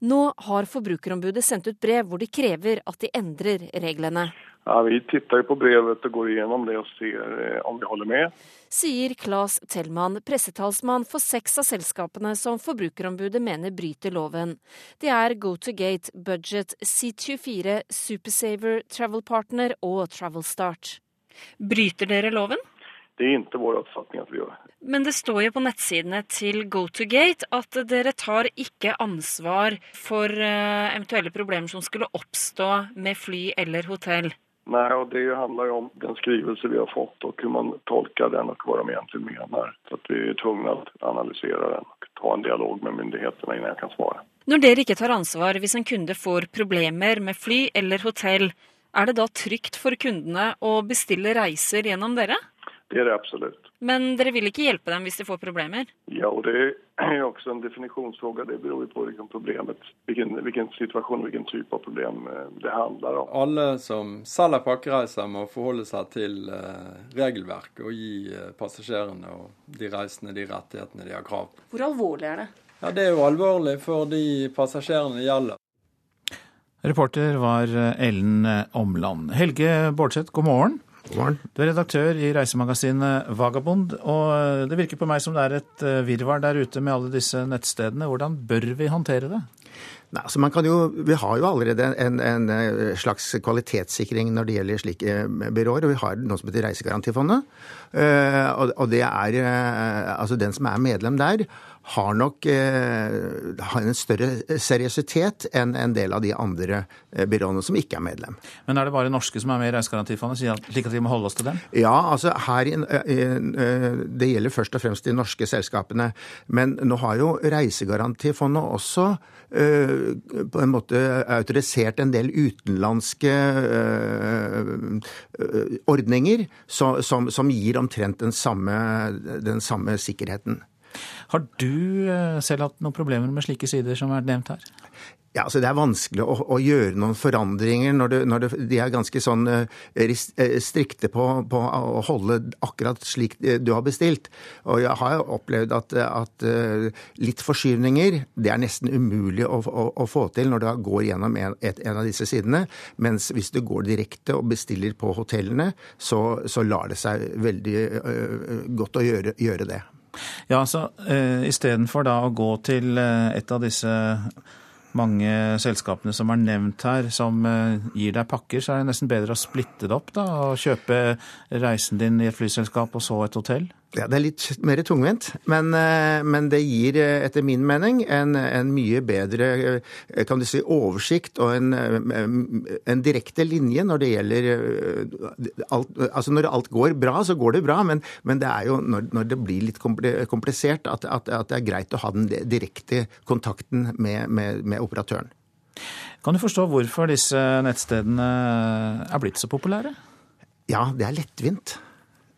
Nå har Forbrukerombudet sendt ut brev hvor de krever at de endrer reglene. Ja, Vi titter på brevet og går igjennom det og ser eh, om vi holder med. Sier Claes Tellmann, pressetalsmann for seks av selskapene som Forbrukerombudet mener bryter loven. Det er GoToGate, Budget, C24, Supersaver, Travel Partner og Travelstart. Bryter dere loven? Det er ikke vår oppfatning at vi gjør. Men det står jo på nettsidene til GoToGate at dere tar ikke ansvar for eh, eventuelle problemer som skulle oppstå med fly eller hotell. Nei, og det handler jo om den skrivelse vi har fått, og hvordan man tolker den, og hva de egentlig mener. Så vi er tvunget til å analysere den og ta en dialog med myndighetene før jeg kan svare. Når dere ikke tar ansvar hvis en kunde får problemer med fly eller hotell, er det da trygt for kundene å bestille reiser gjennom dere? Det er det absolutt. Men dere vil ikke hjelpe dem hvis de får problemer? Ja, og det er også en definisjonsspørsmål. Det beror på hvilken, problemet, hvilken, hvilken situasjon hvilken type av problem eh, det handler om. Alle som selger pakkereiser må forholde seg til regelverket regelverk og gi uh, passasjerene og de reisende de rettighetene de har krav på. Hvor alvorlig er det? Ja, Det er jo alvorlig for de passasjerene det gjelder. Reporter var Ellen Omland. Helge Bårdseth, god morgen. Du er redaktør i reisemagasinet Vagabond, og det virker på meg som det er et eh, virvar der ute med alle disse nettstedene. Hvordan bør vi håndtere det? Nei, altså man kan jo, Vi har jo allerede en, en, eh, slags kvalitetssikring når det gjelder slike eh, byråer. og Vi har noe som heter Reisegarantifondet. Og det er altså den som er medlem der, har nok eh, har en større seriøsitet enn en del av de andre eh, byråene som ikke er medlem. Men er det bare norske som er med i Reisegarantifondet, slik at vi må holde oss til dem? Ja, altså her, eh, Det gjelder først og fremst de norske selskapene. Men nå har jo Reisegarantifondet også på en måte autorisert en del utenlandske ordninger som, som, som gir omtrent den samme, den samme sikkerheten. Har du eh, selv hatt noen problemer med slike sider som er nevnt her? Ja, altså Det er vanskelig å, å gjøre noen forandringer når, du, når du, de er ganske sånn uh, strikte på, på, å holde akkurat slik du har bestilt. Og jeg har opplevd at, at litt forskyvninger det er nesten umulig å, å, å få til når du går gjennom en, et, en, av disse sidene. Mens hvis du går direkte og bestiller på hotellene, så, så lar det seg veldig godt å gjøre, gjøre det. Ja, altså uh, Istedenfor da å gå til et av disse mange selskapene som er nevnt her, som eh, gir deg pakker, så er det nesten bedre å splitte det opp da, og kjøpe reisen din i et flyselskap og så et hotell? Ja, Det er litt mer tungvint, men, eh, men det gir eh, etter min mening en, en, mye bedre kan du si, oversikt og en, en, direkte linje når det gjelder alt, altså Når alt går bra, så går det bra, men, men det er jo når, når, det blir litt komplisert at, at, at, det er greit å ha den direkte kontakten med, med, med operatøren. Kan du forstå hvorfor disse nettstedene er blitt så populære? Ja, det er lettvint.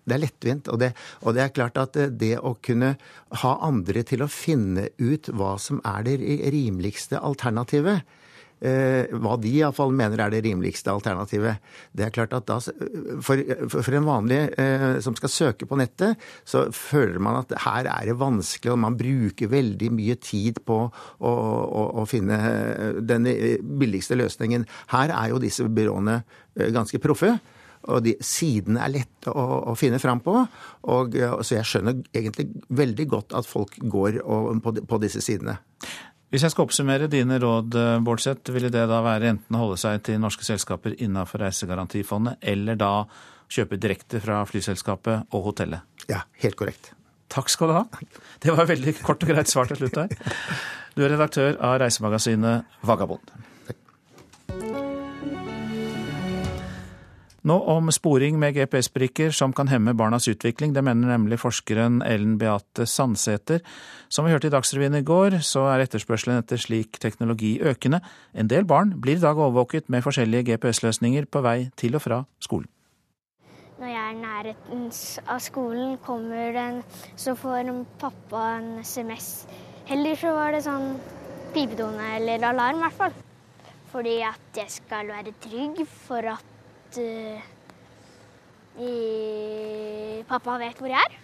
Det er lettvint. Og det, og det, er klart at det å kunne ha andre til å finne ut hva som er det rimeligste alternativet, eh, hva de iallfall mener er det rimeligste alternativet. Det er klart at da, For, for en vanlig eh, som skal søke på nettet, så føler man at her er det vanskelig, og man bruker veldig mye tid på å, å, å finne den billigste løsningen. Her er jo disse byråene eh, ganske proffe og de sidene er lette å, å finne fram på. Og, så jeg skjønner egentlig veldig godt at folk går og, på, på, disse sidene. Hvis jeg skal oppsummere dine råd, Bårdseth, ville det da være enten å holde seg til norske selskaper innenfor Reisegarantifondet, eller da kjøpe direkte fra flyselskapet og hotellet? Ja, helt korrekt. Takk skal du ha. Det var veldig kort og greit svar til slutt her. Du er redaktør av reisemagasinet Vagabond. Nå om sporing med GPS-brikker som kan hemme barnas utvikling. Det mener nemlig forskeren Ellen Beate Sandsæter. Som vi hørte i Dagsrevyen i går, så er etterspørselen etter slik teknologi økende. En del barn blir i dag overvåket med forskjellige GPS-løsninger på vei til og fra skolen. Når jeg er i nærheten av skolen, kommer den, så får pappa en SMS. Heller så var det sånn pipetone eller alarm, i hvert fall. Fordi at jeg skal være trygg for at uh, pappa vet hvor jeg er.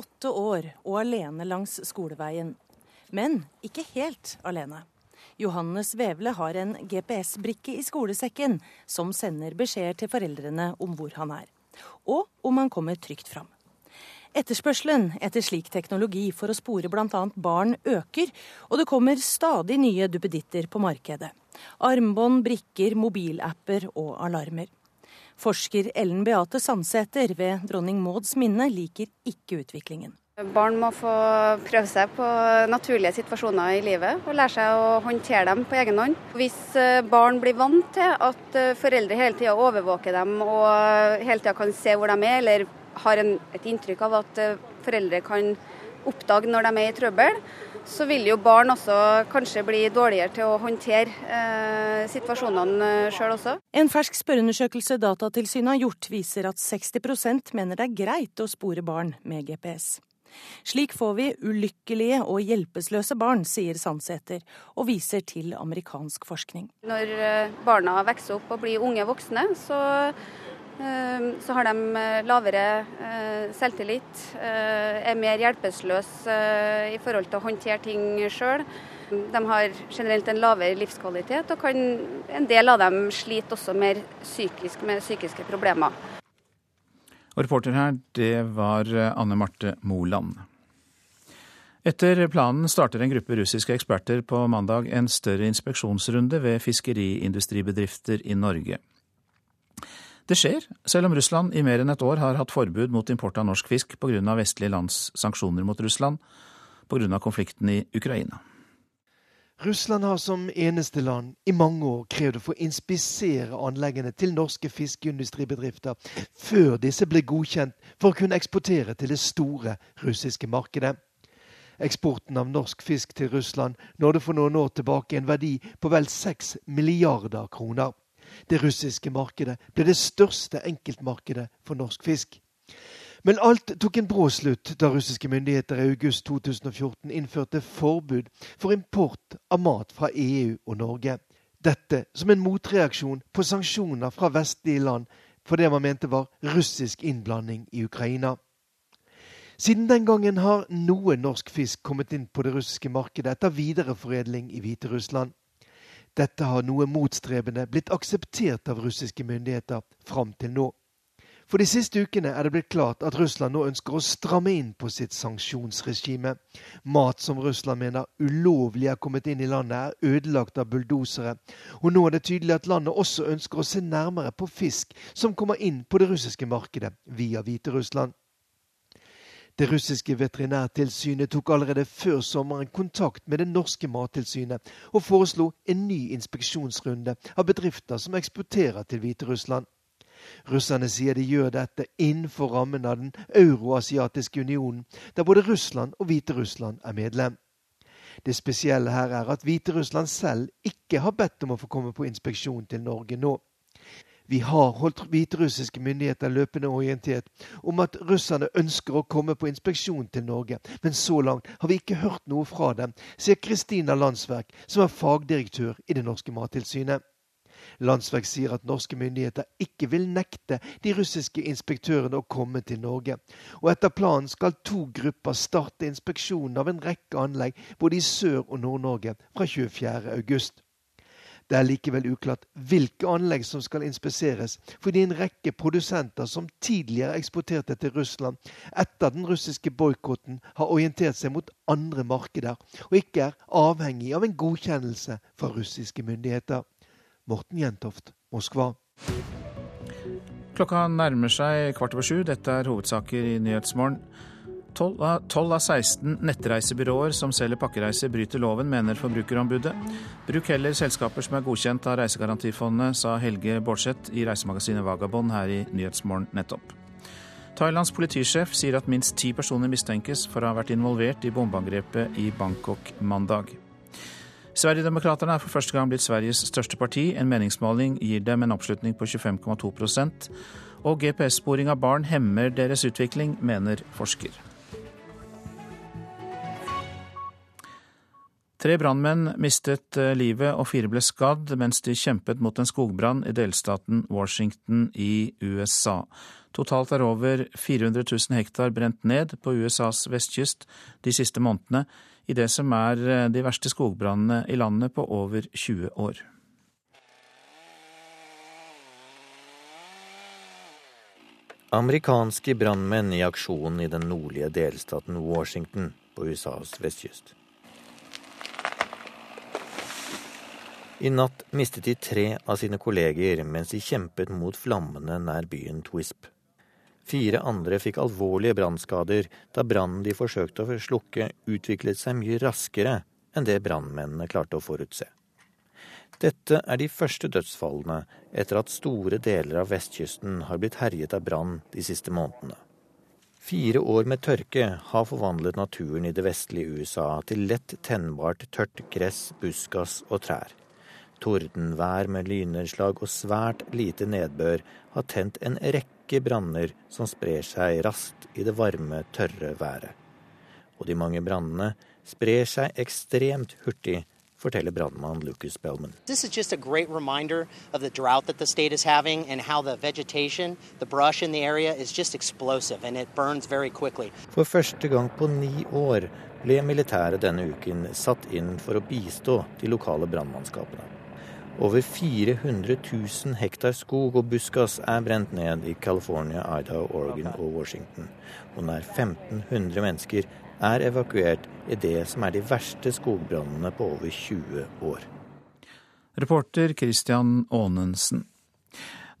Åtte år og alene langs skoleveien. Men ikke helt alene. Johannes Vevle har en GPS-brikke i skolesekken som sender beskjeder til foreldrene om hvor han er. Og om han kommer trygt fram. Etterspørselen etter slik teknologi for å spore bl.a. barn øker, og det kommer stadig nye duppeditter på markedet. Armbånd, brikker, mobilapper og alarmer. Forsker Ellen Beate Sandsæter ved Dronning Mauds minne liker ikke utviklingen. Barn må få prøve seg på naturlige situasjoner i livet og lære seg å håndtere dem på egen hånd. Hvis eh, barn blir vant til at eh, foreldre hele tida overvåker dem og hele tida kan se hvor de er, eller har en, et inntrykk av at eh, foreldre kan oppdage når de er i trøbbel, så vil jo barn også kanskje bli dårligere til å håndtere eh, situasjonene eh, sjøl også. En fersk spørreundersøkelse Datatilsynet har gjort, viser at 60% mener det er greit å spore barn med GPS. Slik får vi ulykkelige og hjelpeløse barn, sier Sandsæter, og viser til amerikansk forskning. Når eh, barna vokser opp og blir unge voksne, så så har de eh, lavere eh, selvtillit, eh, er mer hjelpeløse i forhold til å håndtere ting sjøl. De har generelt en lavere livskvalitet, og kan, en del av dem sliter også mer psykisk med psykiske problemer. Og reporter her, det var Anne Marte Moland. Etter planen starter en gruppe russiske eksperter på mandag en større inspeksjonsrunde ved fiskeriindustribedrifter i Norge. Det skjer, selv om Russland i mer enn et år har hatt forbud mot import av norsk fisk pga. vestlige lands sanksjoner mot Russland pga. konflikten i Ukraina. Russland har som eneste land i mange år krevd å få inspisere anleggene til norske fiskeindustribedrifter før disse ble godkjent for å kunne eksportere til det store russiske markedet. Eksporten av norsk fisk til Russland nådde for noen år tilbake en verdi på vel 6 milliarder kroner. Det russiske markedet ble det største enkeltmarkedet for norsk fisk. Men alt tok en brå slutt da russiske myndigheter i august 2014 innførte forbud for import av mat fra EU og Norge. Dette som en motreaksjon på sanksjoner fra vestlige land for det man mente var russisk innblanding i Ukraina. Siden den gangen har noe norsk fisk kommet inn på det russiske markedet etter videreforedling i Hviterussland. Dette har noe motstrebende blitt akseptert av russiske myndigheter fram til nå. For de siste ukene er det blitt klart at Russland nå ønsker å stramme inn på sitt sanksjonsregime. Mat som Russland mener ulovlig er kommet inn i landet, er ødelagt av bulldosere. Og nå er det tydelig at landet også ønsker å se nærmere på fisk som kommer inn på det russiske markedet via Hviterussland. Det russiske veterinærtilsynet tok allerede før sommeren kontakt med det norske mattilsynet og foreslo en ny inspeksjonsrunde av bedrifter som eksporterer til Hviterussland. Russerne sier de gjør dette innenfor rammen av den euroasiatiske unionen, der både Russland og Hviterussland er medlem. Det spesielle her er at Hviterussland selv ikke har bedt om å få komme på inspeksjon til Norge nå. Vi har holdt hviterussiske myndigheter løpende orientert om at russerne ønsker å komme på inspeksjon til Norge, men så langt har vi ikke hørt noe fra dem, sier Kristina Landsverk, som er fagdirektør i det norske mattilsynet. Landsverk sier at norske myndigheter ikke vil nekte de russiske inspektørene å komme til Norge. Og etter planen skal to grupper starte inspeksjonen av en rekke anlegg både i Sør- og Nord-Norge fra 24.8. Det er likevel uklart hvilke anlegg som skal inspiseres, fordi en rekke produsenter som tidligere eksporterte til Russland etter den russiske boikotten, har orientert seg mot andre markeder og ikke er avhengig av en godkjennelse fra russiske myndigheter. Morten Jentoft, Moskva. Klokka nærmer seg kvart over sju. Dette er hovedsaker i Nyhetsmorgen. 12 av 16 nettreisebyråer som selger pakkereiser, bryter loven, mener Forbrukerombudet. Bruk heller selskaper som er godkjent av Reisegarantifondet, sa Helge Bårdseth i reisemagasinet Vagabond her i Nyhetsmorgen nettopp. Thailands politisjef sier at minst ti personer mistenkes for å ha vært involvert i bombeangrepet i Bangkok mandag. Sverigedemokraterna er for første gang blitt Sveriges største parti. En meningsmåling gir dem en oppslutning på 25,2% Og GPS-sporing av barn hemmer deres utvikling, mener forsker. Tre brannmenn mistet eh, livet og fire ble skadd mens de kjempet mot en skogbrann i delstaten Washington i USA. Totalt er over 400 000 hektar brent ned på USAs vestkyst de siste månedene i det som er eh, de verste skogbrannene i landet på over 20 år. Amerikanske brannmenn i aksjon i den nordlige delstaten Washington på USAs vestkyst. I natt mistet de tre av sine kolleger mens de kjempet mot flammene nær byen Twisp. Fire andre fikk alvorlige brannskader da brannen de forsøkte å slukke, utviklet seg mye raskere enn det brannmennene klarte å forutse. Dette er de første dødsfallene etter at store deler av vestkysten har blitt herjet av brann de siste månedene. Fire år med tørke har forvandlet naturen i det vestlige USA til lett tennbart tørt gress, buskas og trær. Tordenvær med lynnedslag og svært lite nedbør har tent en rekke branner som sprer seg raskt i det varme, tørre været. Og de mange brannene sprer seg ekstremt hurtig, forteller brannmann Lucas Bellman. This is just a great reminder of the drought that the state is having and how the vegetation, the brush in the area is just explosive and it burns very quickly. For første gang på ni år ble militæret denne uken satt inn for å bistå de lokale brannmannskapene. Over 400 000 hektar skog og buskas er brent ned i California, Idaho, Oregon og Washington. Og nær 1500 mennesker er evakuert i det som er de verste skogbrannene på over 20 år. Reporter Christian Aanensen.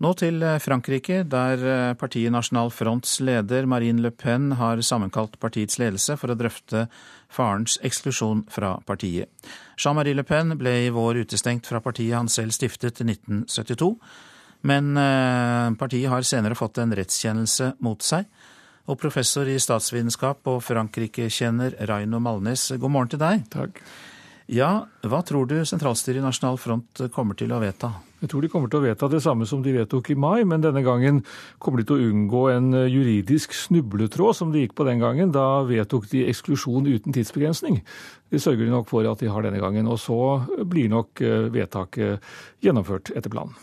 Nå til eh, Frankrike, der eh, partiet Nasjonal Fronts leder Marine Le Pen har sammenkalt partiets ledelse for å drøfte farens eksklusjon fra partiet. Jean-Marie Le Pen ble i vår utestengt fra partiet han selv stiftet i 1972, men eh, partiet har senere fått en rettskjennelse mot seg. Og professor i statsvitenskap og Frankrike-kjenner Raino Malnes, god morgen til deg. Takk. Ja, hva tror du sentralstyret i Nasjonal Front kommer til å vedta? Jeg tror de kommer til å vedta det samme som de vedtok i mai, men denne gangen kommer de til å unngå en juridisk snubletråd som de gikk på den gangen. Da vedtok de eksklusjon uten tidsbegrensning. Det sørger de nok for at de har denne gangen. Og så blir nok eh, vedtaket gjennomført etter planen.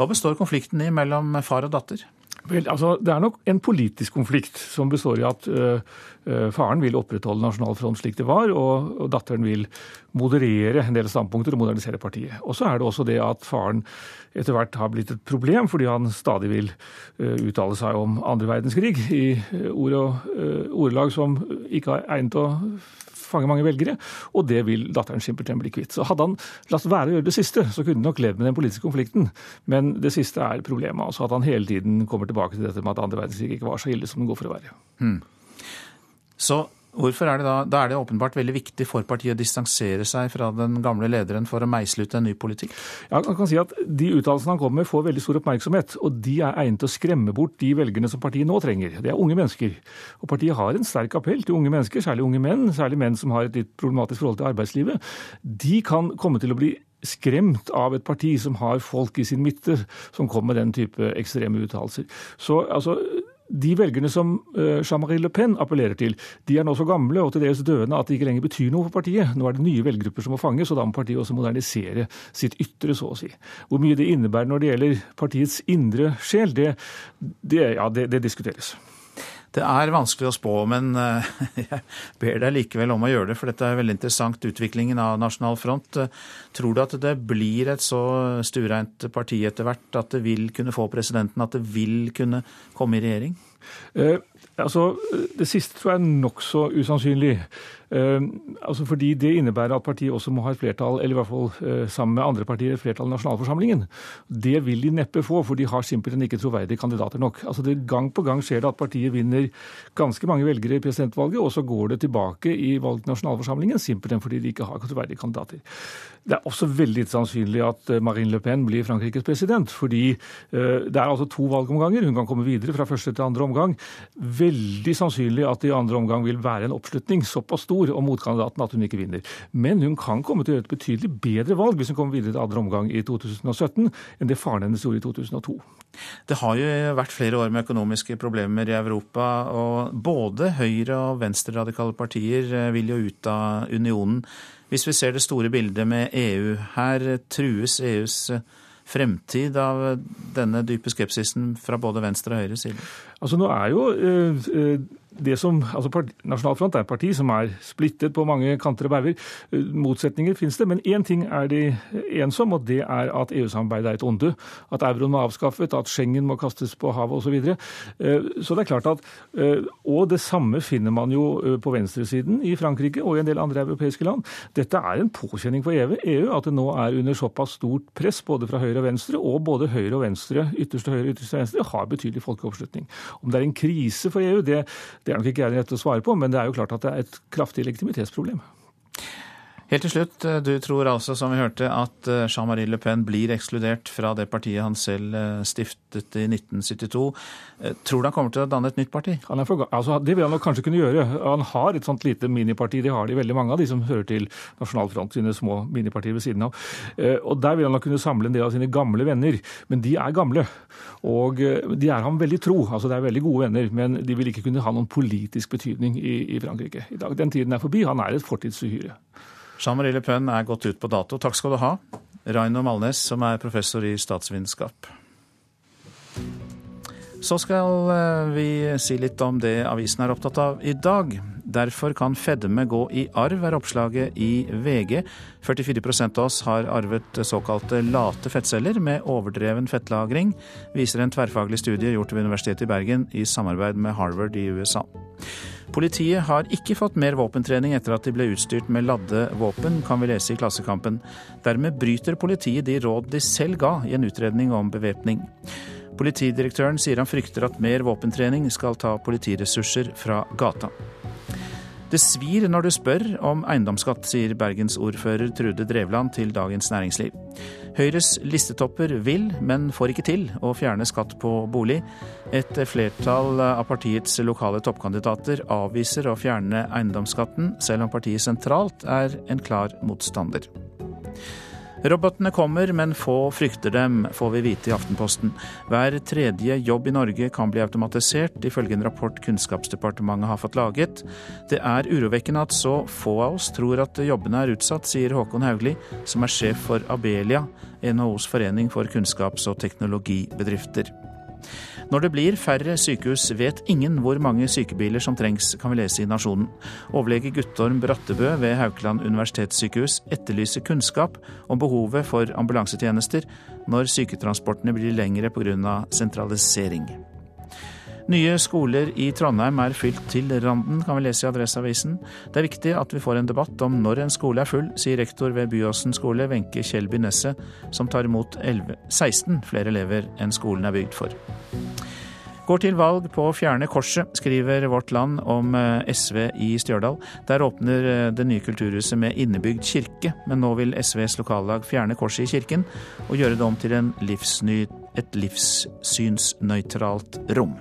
Hva består konflikten i mellom far og datter? Vel, altså, Det er nok en politisk konflikt som består i at uh, faren vil opprettholde Nasjonal Front slik det var, og, og, datteren vil moderere en del standpunkter og modernisere partiet. Og så er det også det at faren etter hvert har blitt et problem, fordi han stadig vil uh, uttale seg om andre verdenskrig i ord og uh, ordelag som ikke er egnet å fange mange velgere, og det vil datteren simpelthen bli kvitt. Så hadde han latt være å gjøre det siste, så kunne han nok levd med den politiske konflikten. Men det siste er problemet. altså At han hele tiden kommer tilbake til dette med at andre verdenskrig ikke var så ille som den går for å være. Hmm. Så Hvorfor er det da, da er det åpenbart veldig viktig for partiet å distansere seg fra den gamle lederen for å meisle ut en ny politikk? Ja, man kan si at De uttalelsene han kommer med, får veldig stor oppmerksomhet. Og de er egnet til å skremme bort de velgerne som partiet nå trenger. Det er unge mennesker. Og partiet har en sterk appell til unge mennesker, særlig unge menn, særlig menn som har et litt problematisk forhold til arbeidslivet. De kan komme til å bli skremt av et parti som har folk i sin midte som kommer med den type ekstreme uttalelser. Så altså, de velgerne som uh, Jean-Marie Le Pen appellerer til, de er nå så gamle og til dels døende at det ikke lenger betyr noe for partiet. Nå er det nye velgergrupper som må fanges, og da må partiet også modernisere sitt ytre, så å si. Hvor mye det innebærer når det gjelder partiets indre sjel, det, det, ja, det, det diskuteres. Det er vanskelig å spå, men eh, [laughs] jeg ber deg likevel om å gjøre det, for dette er veldig interessant, utviklingen av Nasjonal Front. Tror du at det blir et så stuereint parti etter hvert at det vil kunne få presidenten, at det vil kunne komme i regjering? Eh, altså, Det siste tror jeg er nokså usannsynlig. Eh, altså fordi Det innebærer at partiet også må ha et flertall, eller i hvert fall eh, sammen med andre partier, et flertall i nasjonalforsamlingen. Det vil de neppe få, for de har simpelthen ikke troverdige kandidater nok. Altså det Gang på gang skjer det at partiet vinner ganske mange velgere i presidentvalget, og så går det tilbake i valg til nasjonalforsamlingen, simpelthen fordi de ikke har troverdige kandidater. Det er også veldig sannsynlig at eh, Marine Le Pen blir Frankrikes president, fordi eh, det er altså to valgomganger. Hun kan komme videre fra første til andre omgang. Veldig sannsynlig at det i andre omgang vil være en oppslutning såpass stor om motkandidaten at hun ikke vinner. Men hun kan komme til å gjøre et betydelig bedre valg hvis hun kommer videre til andre omgang i 2017 enn det faren hennes gjorde i 2002. Det har jo vært flere år med økonomiske problemer i Europa, og både høyre- og venstreradikale partier eh, vil jo ut av unionen. Hvis vi ser det store bildet med EU, her trues EUs eh, fremtid av denne dype skepsisen fra både venstre og høyre side? Altså Nå er jo eh, det som, altså Nasjonal Front er et parti som er splittet på mange kanter og bauger. Motsetninger finnes det, men én ting er de ensom, og det er at EU-samarbeidet er et onde. At euroen må avskaffet, at Schengen må kastes på havet osv. Så, videre. Eh, så det er klart at eh, Og det samme finner man jo eh, på venstresiden i Frankrike og i en del andre europeiske land. Dette er en påkjenning for EU, e at det nå er under såpass stort press både fra høyre og venstre, og både høyre og venstre, ytterste høyre og ytterste venstre, har betydelig folkeoppslutning. Om det er en krise for EU, det, det er nok ikke jeg rett rette å svare på, men det er jo klart at det er et kraftig legitimitetsproblem. Helt til slutt, eh, du tror altså, som vi hørte, at eh, Jean-Marie Le Pen blir ekskludert fra det partiet han selv eh, stiftet i 1972. Tror du han kommer til å danne et nytt parti? For, altså, det vil han nok kanskje kunne gjøre. Han har et sånt lite miniparti, det har de veldig mange av, de som hører til Nasjonal Front, sine små minipartier ved siden av. Og Der vil han nok kunne samle en del av sine gamle venner, men de er gamle. Og de er ham veldig tro, altså det er veldig gode venner, men de vil ikke kunne ha noen politisk betydning i, i Frankrike i dag. Den tiden er forbi, han er et fortidsuhyre. Jean-Marie Le er gått ut på dato. Takk skal du ha, Raino Malnes, som er professor i statsvitenskap. Så skal eh, vi si litt om det avisen er opptatt av i dag. Derfor kan fedme gå i arv, er oppslaget i VG. 44% av oss har arvet såkalte late fettceller med overdreven fettlagring, viser en tverrfaglig studie gjort ved Universitetet i Bergen i samarbeid med Harvard i USA. Politiet har ikke fått mer våpentrening etter at de ble utstyrt med ladde våpen, kan vi lese i Klassekampen. Dermed bryter politiet de råd de selv ga i en utredning om bevæpning. Politidirektøren sier han frykter at mer våpentrening skal ta politiressurser fra gata. Det svir når du spør om eiendomsskatt, sier bergensordfører Trude Drevland til Dagens Næringsliv. Høyres listetopper vil, men får ikke til, å fjerne skatt på bolig. Et flertall av partiets lokale toppkandidater avviser å fjerne eiendomsskatten, selv om partiet sentralt er en klar motstander. Robotene kommer, men få frykter dem, får vi vite i Aftenposten. Hver tredje jobb i Norge kan bli automatisert, ifølge en rapport Kunnskapsdepartementet har fått laget. Det er urovekkende at så få av oss tror at jobbene er utsatt, sier Håkon Haugli, som er sjef for Abelia, NHOs forening for kunnskaps- og teknologibedrifter. Når det blir færre sykehus, vet ingen hvor mange sykebiler som trengs, kan vi lese i Nasjonen. Overlege Guttorm Brattebø ved Haukeland universitetssykehus etterlyser kunnskap om behovet for ambulansetjenester når syketransportene blir lengre pga. sentralisering. Nye skoler i Trondheim er fylt til randen, kan vi lese i Adresseavisen. Det er viktig at vi får en debatt om når en skole er full, sier rektor ved Byåsen skole, Wenche Kjellby Nesset, som tar imot 11, 16 flere elever enn skolen er bygd for. Går til valg på å fjerne korset, skriver Vårt Land om eh, SV i Stjørdal. Der åpner eh, det nye kulturhuset med innebygd kirke, men nå vil SVs lokallag fjerne korset i kirken og gjøre det om til livsny, et livssynsnøytralt rom.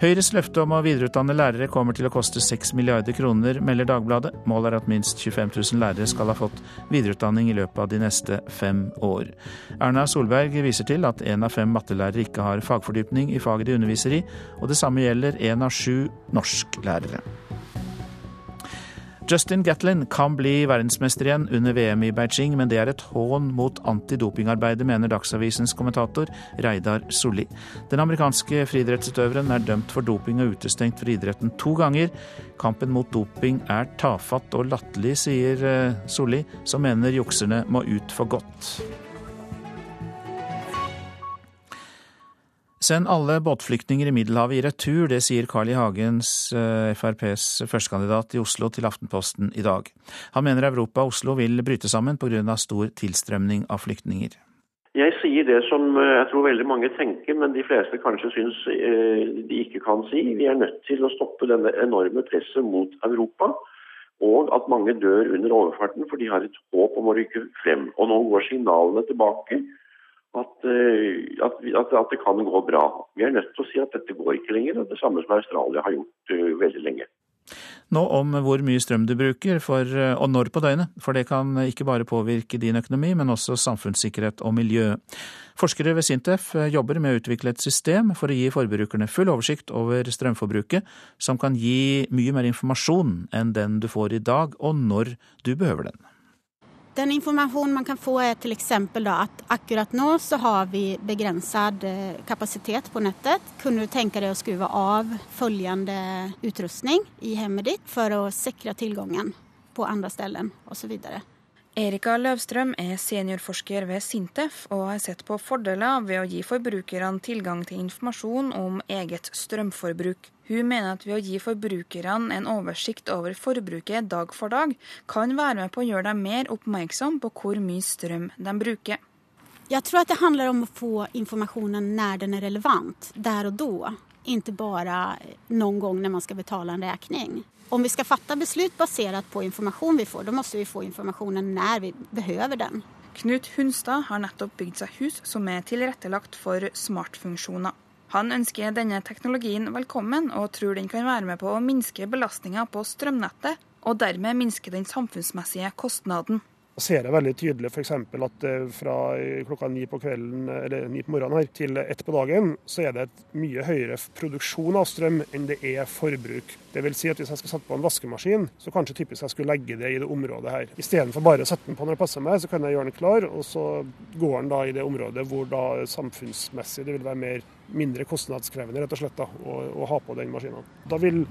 Høyres løfte om å videreutdanne lærere kommer til å koste 6 milliarder kroner, melder Dagbladet. Målet er at minst 25 000 lærere skal ha fått videreutdanning i løpet av de neste fem år. Erna Solberg viser til at én av fem mattelærere ikke har fagfordypning i faget de underviser i, og det samme gjelder én av sju norsklærere. Justin Gatlin kan bli verdensmester igjen under VM i Beijing, men det er et hån mot antidopingarbeidet, mener Dagsavisens kommentator Reidar Solli. Den amerikanske friidrettsutøveren er dømt for doping og utestengt fra idretten to ganger. Kampen mot doping er tafatt og latterlig, sier eh, Solli, som mener jukserne må ut for godt. Send alle båtflyktninger i Middelhavet i retur, det sier Carl I. Hagens, eh, FrPs førstekandidat i Oslo, til Aftenposten i dag. Han mener Europa og Oslo vil bryte sammen pga. stor tilstrømning av flyktninger. Jeg sier det som eh, jeg tror veldig mange tenker, men de fleste kanskje syns eh, de ikke kan si. Vi er nødt til å stoppe denne enorme presset mot Europa. Og at mange dør under overfarten, for de har et håp om å rykke frem. Og nå går signalene tilbake at, eh, at, at, det kan gå bra. Vi er nødt til å si at dette går ikke lenger, og det samme som Australia har gjort uh, veldig lenge. Nå om hvor mye strøm du bruker, for, eh, og når på døgnet. For det kan ikke bare påvirke din økonomi, men også samfunnssikkerhet og miljø. Forskere ved Sintef jobber med å utvikle et system for å gi forbrukerne full oversikt over strømforbruket, som kan gi mye mer informasjon enn den du får i dag, og når du behøver den. Den informasjonen man kan få er f.eks. at akkurat nå så har vi begrenset eh, kapasitet på nettet. Kunne du tenke deg å skru av følgende utrustning i hjemmet ditt for å sikre tilgangen på andre steder osv. Erika Løvstrøm er seniorforsker ved Sintef og har sett på fordeler ved å gi forbrukerne tilgang til informasjon om eget strømforbruk. Hun mener at ved å gi forbrukerne en oversikt over forbruket dag for dag, kan være med på å gjøre dem mer oppmerksom på hvor mye strøm de bruker. Jeg tror at det handler om å få informasjonen når den er relevant, der og da. Ikke bare noen gang når man skal betale en regning. Om vi skal fatte beslut basert på informasjon vi får, da må vi få informasjonen når vi behøver den. Knut Hunstad har nettopp bygd seg hus som er tilrettelagt for smartfunksjoner. Han ønsker denne teknologien velkommen, og tror den kan være med på å minske belastninga på strømnettet, og dermed minske den samfunnsmessige kostnaden Jeg ser det veldig tydelig f.eks. at eh, fra klokka ni på kvelden eller ni på morgenen her, til ett på dagen, så er det et mye høyere produksjon av strøm enn det er forbruk. Det vil si at Hvis jeg skal sette på en vaskemaskin, så kanskje typisk jeg skulle legge det i det området her. Istedenfor bare å sette den på når det passer meg, så kan jeg gjøre den klar, og så går den da i det området hvor da samfunnsmessig det vil være mer mindre kostnadskrevende rett og slett da, å, å ha på den maskinen. Da vil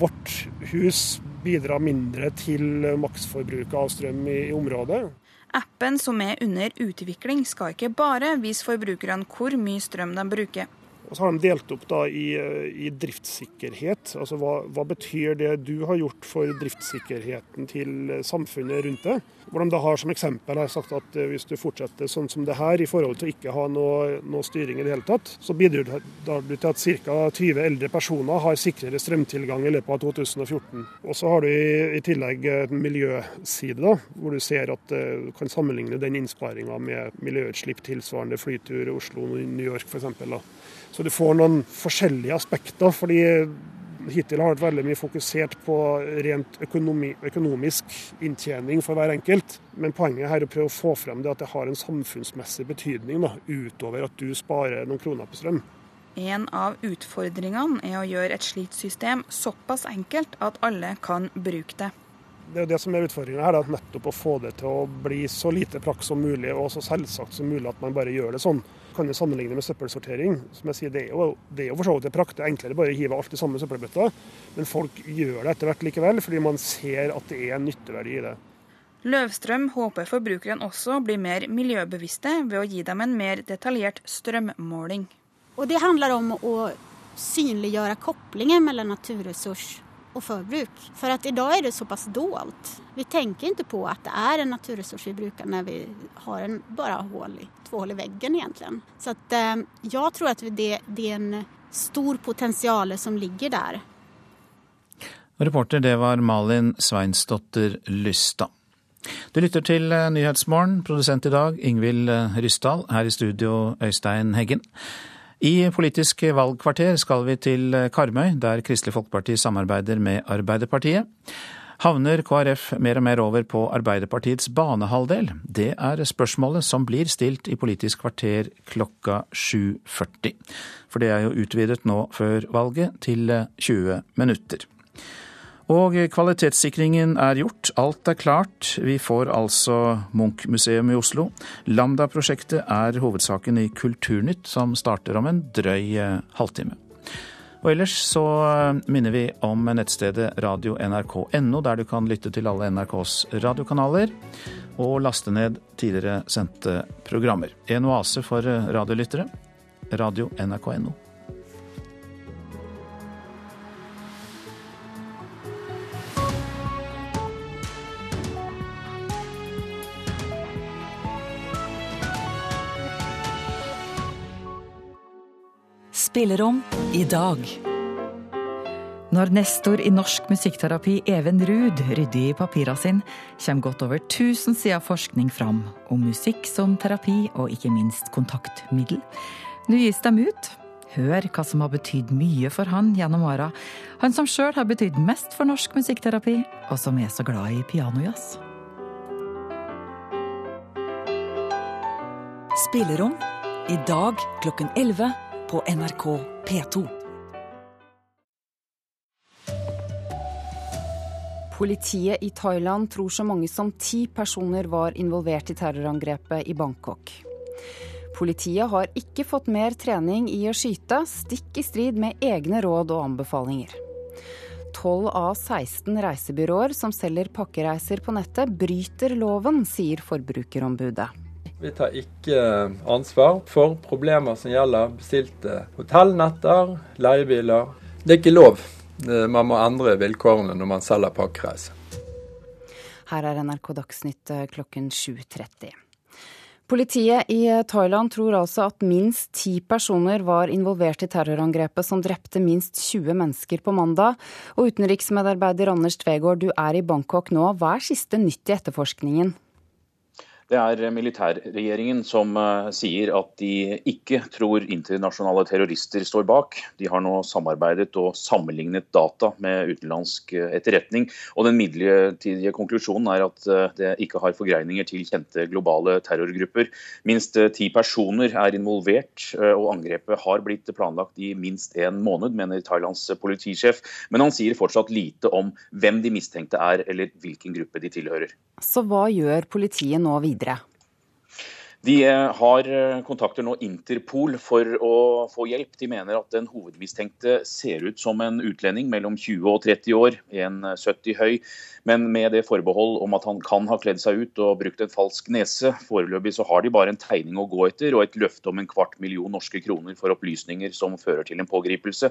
vårt hus bidra mindre til maksforbruket av strøm i, i området. Appen som er under utvikling skal ikke bare vise forbrukerne hvor mye strøm de bruker. Og så har de delt opp da i, i driftssikkerhet. Altså hva, hva, betyr det du har gjort for driftssikkerheten til samfunnet rundt det? Hvor de da har som eksempel har sagt at hvis du fortsetter sånn som det her i forhold til å ikke ha noe, noe styring i det hele tatt, så bidrar du til at ca. 20 eldre personer har sikrere strømtilgang i løpet av 2014. Og så har du i, i tillegg en miljøside, da, hvor du ser at du kan sammenligne den innsparinga med miljøutslipp tilsvarende flytur Oslo-New York f.eks. Så du får noen forskjellige aspekter. fordi Hittil har det vært veldig mye fokusert på rent økonomi, økonomisk inntjening for hver enkelt. Men poenget her er å prøve å få frem det at det har en samfunnsmessig betydning, da, utover at du sparer noen kroner på strøm. En av utfordringene er å gjøre et slikt system såpass enkelt at alle kan bruke det. Det er jo det som er utfordringa her, at nettopp å få det til å bli så lite prakk som mulig, og så selvsagt som mulig at man bare gjør det sånn kan det sammenligne med søppelsortering. Som jeg sier, Det er jo, det er jo for så vidt prakt. Det er enklere bare å hive alt i samme søppelbøtta. Men folk gjør det etter hvert likevel, fordi man ser at det er en nytteverdi i det. Løvstrøm håper forbrukerne også blir mer miljøbevisste ved å gi dem en mer detaljert strømmåling. Og Det handler om å synliggjøre koblingen mellom naturressurs og forbruk. For at i dag er det såpass dolt. Vi tenker ikke på at det er en naturressurs vi bruker når vi har en, bare hull i, to hull i veggen, egentlig. Så at, eh, jeg tror at det, det er en stor potensial som ligger der. Reporter det var Malin Sveinsdotter Lystad. Du lytter til eh, Nyhetsmorgen, produsent i dag Ingvild eh, Ryssdal. Her i studio Øystein Heggen. I Politisk valgkvarter skal vi til Karmøy, der Kristelig Folkeparti samarbeider med Arbeiderpartiet. Havner KrF mer og mer over på Arbeiderpartiets banehalvdel? Det er spørsmålet som blir stilt i Politisk kvarter klokka 7.40. For det er jo utvidet nå før valget til 20 minutter. Og kvalitetssikringen er gjort, alt er klart. Vi får altså Munch-museum i Oslo. Lambda-prosjektet er hovedsaken i Kulturnytt, som starter om en drøy eh, halvtime. Og ellers så eh, minner vi om nettstedet radio.nrk.no, der du kan lytte til alle NRKs radiokanaler og laste ned tidligere sendte programmer. En oase for eh, radiolyttere. Radio Spillerom i dag. Når nestor i norsk musikkterapi Even Ruud rydder i papira sin, kommer godt over 1000 sider forskning fram om musikk som terapi og ikke minst kontaktmiddel. Nå gis dem ut. Hør hva som har betydd mye for han gjennom åra. Han som sjøl har betydd mest for norsk musikkterapi, og som er så glad i pianojazz. Spillerom i dag klokken 11 på NRK P2. Politiet i Thailand tror så mange som ti personer var involvert i terrorangrepet i Bangkok. Politiet har ikke fått mer trening i å skyte, stikk i strid med egne råd og anbefalinger. 12 av 16 reisebyråer som selger pakkereiser på nettet, bryter loven, sier Forbrukerombudet. Vi tar ikke ansvar for problemer som gjelder bestilte hotellnetter, leiebiler. Det er ikke lov. Man må endre vilkårene når man selger pakkereise. Her er NRK Dagsnytt eh, klokken 7.30. Politiet i Thailand tror altså at minst ti personer var involvert i terrorangrepet som drepte minst 20 mennesker på mandag. Og utenriksmedarbeider Anders Tvegård, du er i Bangkok nå. Hva er siste nytt i etterforskningen? Det er militærregjeringen som uh, sier at de ikke tror internasjonale terrorister står bak. De har nå samarbeidet og sammenlignet data med utenlandsk uh, etterretning. Og den midlertidige konklusjonen er at uh, det ikke har forgreininger til kjente globale terrorgrupper. Minst ti personer er involvert, og angrepet har blitt planlagt i minst en måned, mener Thailands politisjef. Men han sier fortsatt lite om hvem de mistenkte er, eller hvilken gruppe de tilhører. Så hva gjør politiet nå videre? videre. De har kontakter nå Interpol for å få hjelp. De mener at den hovedmistenkte ser ut som en utlending mellom 20 og 30 år, 1,70 høy, men med det forbehold om at han kan ha kledd seg ut og brukt en falsk nese. Foreløpig så har de bare en tegning å gå etter og et løfte om en kvart million norske kroner for opplysninger som fører til en pågripelse.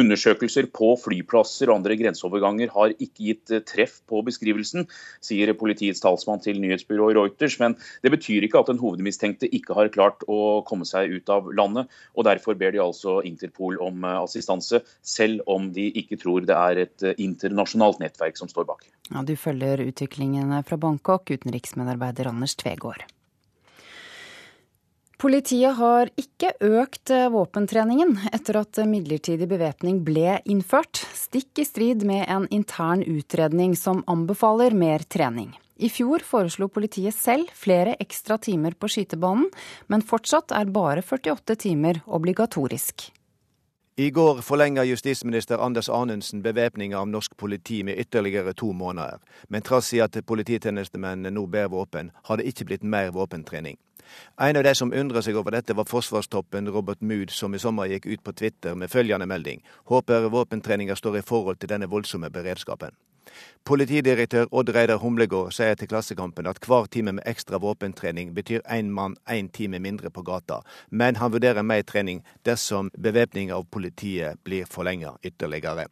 Undersøkelser på flyplasser og andre grenseoverganger har ikke gitt treff på beskrivelsen, sier politiets talsmann til nyhetsbyrået Reuters. Men det betyr ikke at en hovedmistenkte mistenkte ikke har klart å komme seg ut av landet. og Derfor ber de altså Interpol om eh, assistanse, selv om de ikke tror det er et eh, internasjonalt nettverk som står bak. Ja, du følger utviklingen fra Bangkok, utenriksmedarbeider Anders Tvegård. Politiet har ikke økt eh, våpentreningen etter at midlertidig bevæpning ble innført, stikk i strid med en intern utredning som anbefaler mer trening. I fjor foreslo politiet selv flere ekstra timer på skytebanen, men fortsatt er bare 48 timer obligatorisk. I går forlenga justisminister Anders Anundsen bevæpninga av norsk politi med ytterligere to måneder. Men trass i at polititjenestemennene nå bærer våpen, har det ikke blitt mer våpentrening. En av de som undrer seg over dette, var forsvarstoppen Robert Mood, som i sommer gikk ut på Twitter med følgende melding. Håper våpentreninga står i forhold til denne voldsomme beredskapen. Politidirektør Odd Reidar Humlegård sier til Klassekampen at hver time med ekstra våpentrening betyr én mann én time mindre på gata, men han vurderer mer trening dersom bevæpninga av politiet blir forlenga ytterligere.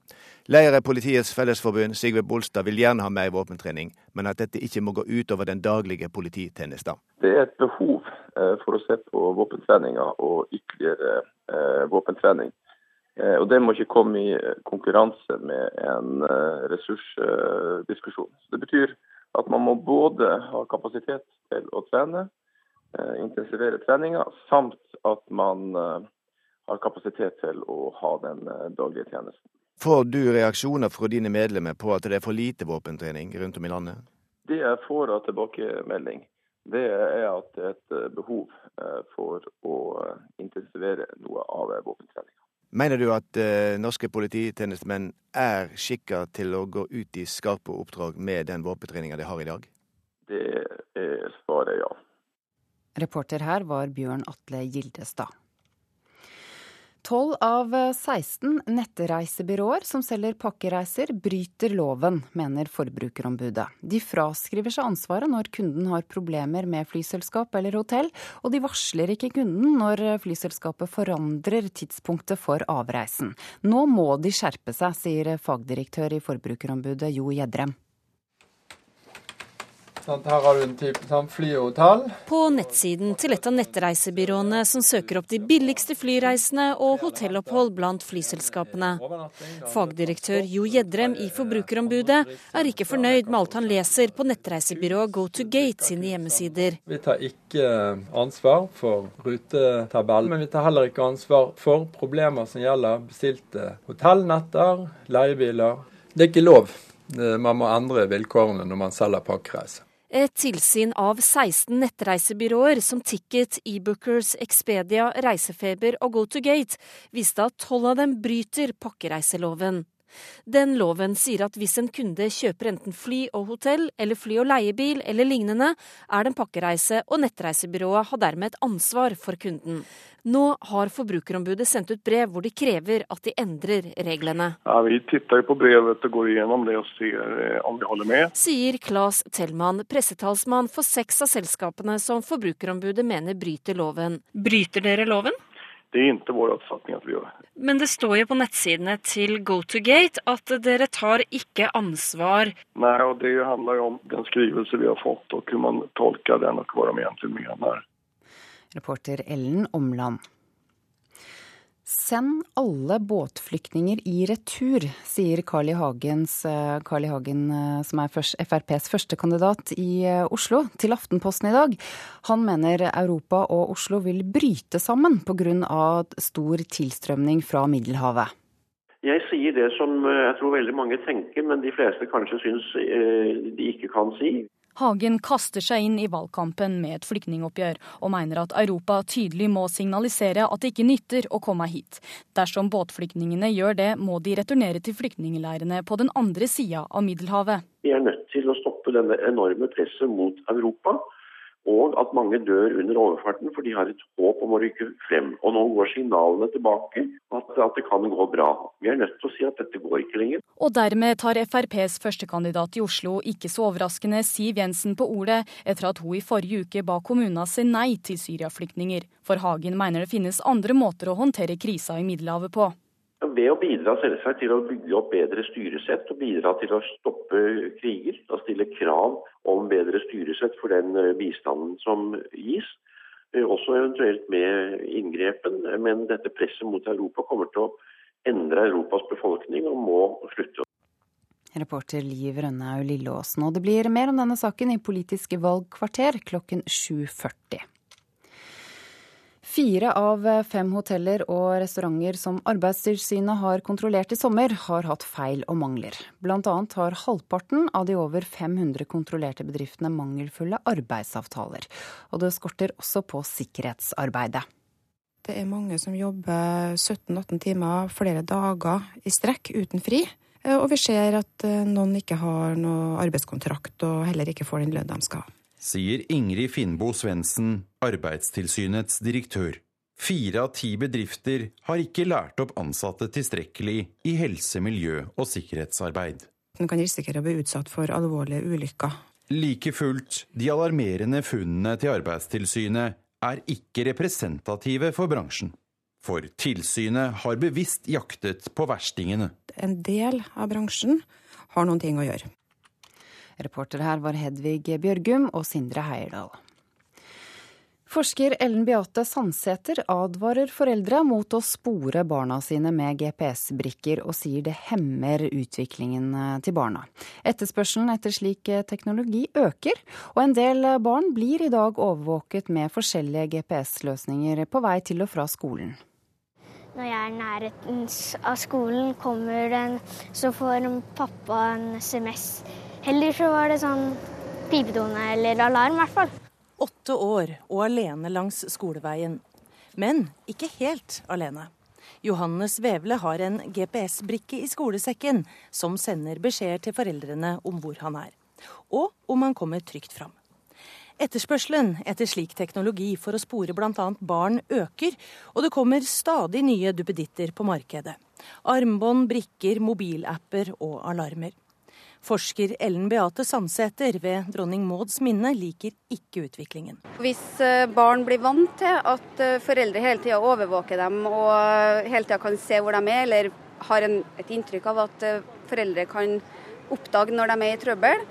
Leder i Politiets Fellesforbund, Sigve Bolstad, vil gjerne ha mer våpentrening, men at dette ikke må gå utover den daglige polititjenesten. Det er et behov eh, for å se på våpentreninga og ytterligere eh, våpentrening. Eh, og det må ikke komme i eh, konkurranse med en ressursdiskusjon. ressursdiskusjon. Det betyr at man må både ha kapasitet til å trene, intensivere treninga, samt at man har kapasitet til å ha den daglige tjenesten. Får du reaksjoner fra dine medlemmer på at det er for lite våpentrening rundt om i landet? Det jeg får av tilbakemelding, det er at det er et behov for å intensivere noe av våpentreninga. Mener du at eh, norske polititjenestemenn er skikka til å gå ut i skarpe oppdrag med den våpentreninga de har i dag? Det er svaret ja. Reporter her var Bjørn Atle Gildestad. 12 av 16 nettreisebyråer som selger pakkereiser, bryter loven, mener Forbrukerombudet. De fraskriver seg ansvaret når kunden har problemer med flyselskap eller hotell, og de varsler ikke kunden når flyselskapet forandrer tidspunktet for avreisen. Nå må de skjerpe seg, sier fagdirektør i Forbrukerombudet Jo Gjedrem. Her har du en type sånn flyhotell. På nettsiden til et av nettreisebyråene som søker opp de billigste flyreisene og hotellopphold blant flyselskapene. Fagdirektør Jo Gjedrem i Forbrukerombudet er ikke fornøyd med alt han leser på nettreisebyrået Go to Gate sine hjemmesider. Vi tar ikke ansvar for rutetabellen, men vi tar heller ikke ansvar for problemer som gjelder bestilte hotellnetter, leiebiler. Det er ikke lov. Man må endre vilkårene når man selger pakkereiser. Et tilsyn av 16 nettreisebyråer som Ticket, eBookers, Expedia, Reisefeber og GoToGate viste at tolv av dem bryter pakkereiseloven. Den loven sier at hvis en kunde kjøper enten fly og hotell, eller fly og leiebil eller lignende, er det en pakkereise, og nettreisebyrået har dermed et ansvar for kunden. Nå har Forbrukerombudet sendt ut brev hvor de krever at de endrer reglene. Ja, Vi titter på brevet og går igjennom det og ser eh, om vi holder med. Sier Claes Tellmann, pressetalsmann for seks av selskapene som Forbrukerombudet mener bryter loven. Bryter dere loven? Det er ikke vår oppfatning at vi gjør. Men det står jo på nettsidene til GoToGate at dere tar ikke ansvar. Nei, og det handler jo om den skrivelse vi har fått, og hvordan man tolker den, og hva de egentlig mener. Reporter Ellen Omland. Send alle båtflyktninger i retur, sier Carl I. Hagens, eh, Carl I. Hagen, eh, som er FrPs førstekandidat i eh, Oslo, til Aftenposten i dag. Han mener Europa og Oslo vil bryte sammen pga. stor tilstrømning fra Middelhavet. Jeg sier det som jeg tror veldig mange tenker, men de fleste kanskje syns de ikke kan si. Hagen kaster seg inn i valgkampen med et flyktningoppgjør, og mener at Europa tydelig må signalisere at det ikke nytter å komme hit. Dersom båtflyktningene gjør det, må de returnere til flyktningleirene på den andre sida av Middelhavet. Vi er nødt til å stoppe denne enorme presset mot Europa. Og at mange dør under overfarten for de har et håp om å rykke frem. Og nå går signalene tilbake at, at det kan gå bra. Vi er nødt til å si at dette går ikke lenger. Og dermed tar FrPs førstekandidat i Oslo, ikke så overraskende Siv Jensen, på ordet etter at hun i forrige uke ba kommunene si nei til syriaflyktninger. For Hagen mener det finnes andre måter å håndtere krisa i Middelhavet på. Ved å bidra selvsagt til å bygge opp bedre styresett og bidra til å stoppe kriger. Og stille krav om bedre styresett for den eh, bistanden som gis. Eh, også eventuelt med inngrepen. Men dette presset mot Europa kommer til å endre Europas befolkning og må slutte. Reporter Liv Rønnaug Lilleåsen. Og det blir mer om denne saken i Politisk valgkvarter klokken 7.40. Fire av fem hoteller og restauranter som Arbeidstilsynet har kontrollert i sommer, har hatt feil og mangler. Annet har halvparten av de over 500 kontrollerte bedriftene mangelfulle arbeidsavtaler. Og det skorter også på sikkerhetsarbeidet. Det er mange som jobber 17-18 timer flere dager i strekk uten fri. Og vi ser at noen ikke har noe arbeidskontrakt og heller ikke får den lønnen de skal ha sier Ingrid Finnbo Svendsen, Arbeidstilsynets direktør. Fire av ti bedrifter har ikke lært opp ansatte tilstrekkelig i helse-, miljø- og sikkerhetsarbeid. Den kan risikere å bli utsatt for alvorlige ulykker. Like fullt, de alarmerende funnene til Arbeidstilsynet er ikke representative for bransjen. For tilsynet har bevisst jaktet på verstingene. En del av bransjen har noen ting å gjøre. Reporter her var Hedvig Bjørgum og Sindre Heierdal. Forsker Ellen Beate Sandsæter advarer foreldre mot å spore barna sine med GPS-brikker, og sier det hemmer utviklingen til barna. Etterspørselen etter slik teknologi øker, og en del barn blir i dag overvåket med forskjellige GPS-løsninger på vei til og fra skolen. Når jeg er i nærheten av skolen, kommer den, så får pappa en SMS Heller så var det sånn pipetone eller alarm, i hvert fall. Åtte år og alene langs skoleveien. Men ikke helt alene. Johannes Vevle har en GPS-brikke i skolesekken som sender beskjeder til foreldrene om hvor han er, og om han kommer trygt fram. Etterspørselen etter slik teknologi for å spore bl.a. barn øker, og det kommer stadig nye duppeditter på markedet. Armbånd, brikker, mobilapper og alarmer. Forsker Ellen Beate Sandsæter ved Dronning Mauds minne liker ikke utviklingen. Hvis eh, barn blir vant til at eh, foreldre hele tida overvåker dem og hele tida kan se hvor de er, eller har en, et inntrykk av at eh, foreldre kan oppdage når de er i trøbbel,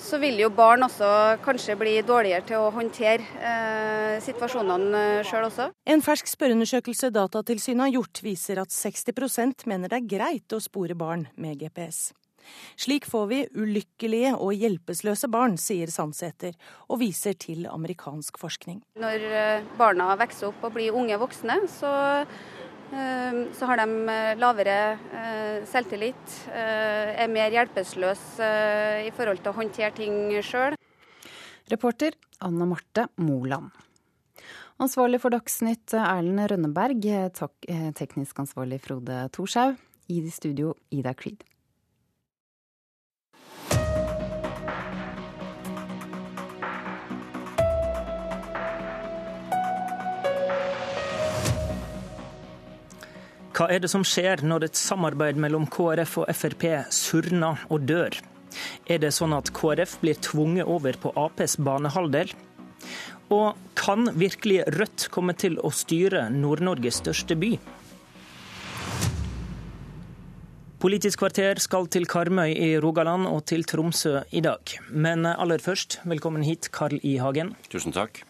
så vil jo barn også kanskje bli dårligere til å håndtere eh, situasjonene sjøl også. En fersk spørreundersøkelse Datatilsynet har gjort, viser at 60% mener det er greit å spore barn med GPS. Slik får vi ulykkelige og hjelpeløse barn, sier Sandsæter, og viser til amerikansk forskning. Når eh, barna vokser opp og blir unge voksne, så, eh, så har de eh, lavere selvtillit, er mer hjelpeløse i forhold til å håndtere ting sjøl. Reporter Anne Marte Moland. Ansvarlig for Dagsnytt Erlend Rønneberg, teknisk ansvarlig Frode Thorshaug. I studio Ida Creed. Hva er det som skjer når et samarbeid mellom KrF og Frp surner og dør? Er det sånn at KrF blir tvunget over på Aps banehalvdel? Og kan virkelig Rødt komme til å styre Nord-Norges største by? Politisk kvarter skal til Karmøy i Rogaland og til Tromsø i dag. Men aller først, velkommen hit, Karl I. Hagen. Tusen takk.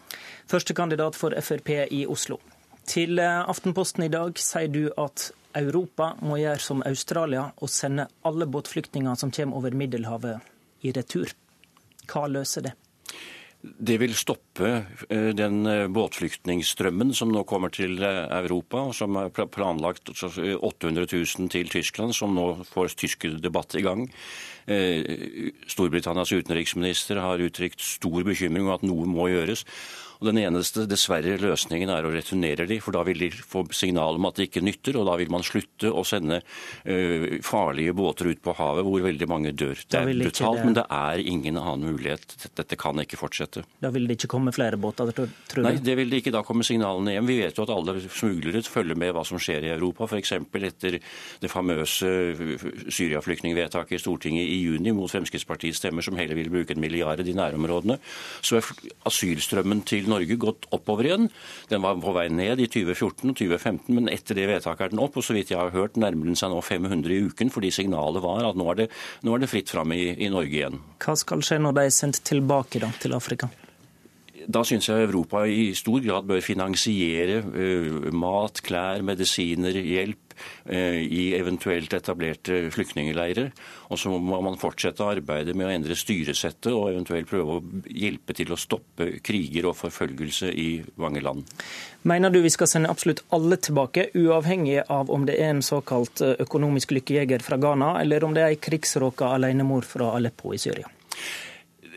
Førstekandidat for Frp i Oslo. Til eh, Aftenposten i dag sier du at Europa må gjøre som Australia og sende alle båtflyktninger som kommer over Middelhavet, i retur. Hva løser det? Det vil stoppe eh, den eh, båtflyktningstrømmen som nå kommer til Europa, som er planlagt 800 000 til Tyskland, som nå får tysk debatt i gang. Storbritannias utenriksminister har uttrykt stor bekymring om at noe må gjøres. Og Den eneste dessverre løsningen er å returnere de, for da vil de få signal om at det ikke nytter, og da vil man slutte å sende uh, farlige båter ut på havet hvor veldig mange dør. Det er brutalt, det... men det er ingen annen mulighet. Dette kan ikke fortsette. Da vil det ikke komme flere båter, tror du? Nei, det vil det ikke. Da kommer signalene hjem. Vi vet jo at alle smuglere følger med hva som skjer i Europa, f.eks. etter det famøse Syria-flyktningvedtaket i Stortinget i juni mot Fremskrittspartiets stemmer, som heller ville bruke en milliard i nærområdene. Så er asylstrømmen til Norge gått oppover igjen. Den var på vei ned i 2014 og 2015, men etter det vedtaket er den opp. Og så vidt jeg har hørt, nærmer den seg nå 500 i uken, fordi signalet var at nå er det, nå er det fritt fram i, i Norge igjen. Hva skal skje når de er sendt tilbake da, til Afrika? Da syns jeg Europa i stor grad bør finansiere mat, klær, medisiner, hjelp i eventuelt etablerte flyktningleirer. Og så må man fortsette arbeidet med å endre styresettet og eventuelt prøve å hjelpe til å stoppe kriger og forfølgelse i mange land. Mener du vi skal sende absolutt alle tilbake, uavhengig av om det er en såkalt eh, økonomisk lykkejeger fra Ghana, eller om det er ei krigsråka alenemor fra Aleppo i Syria?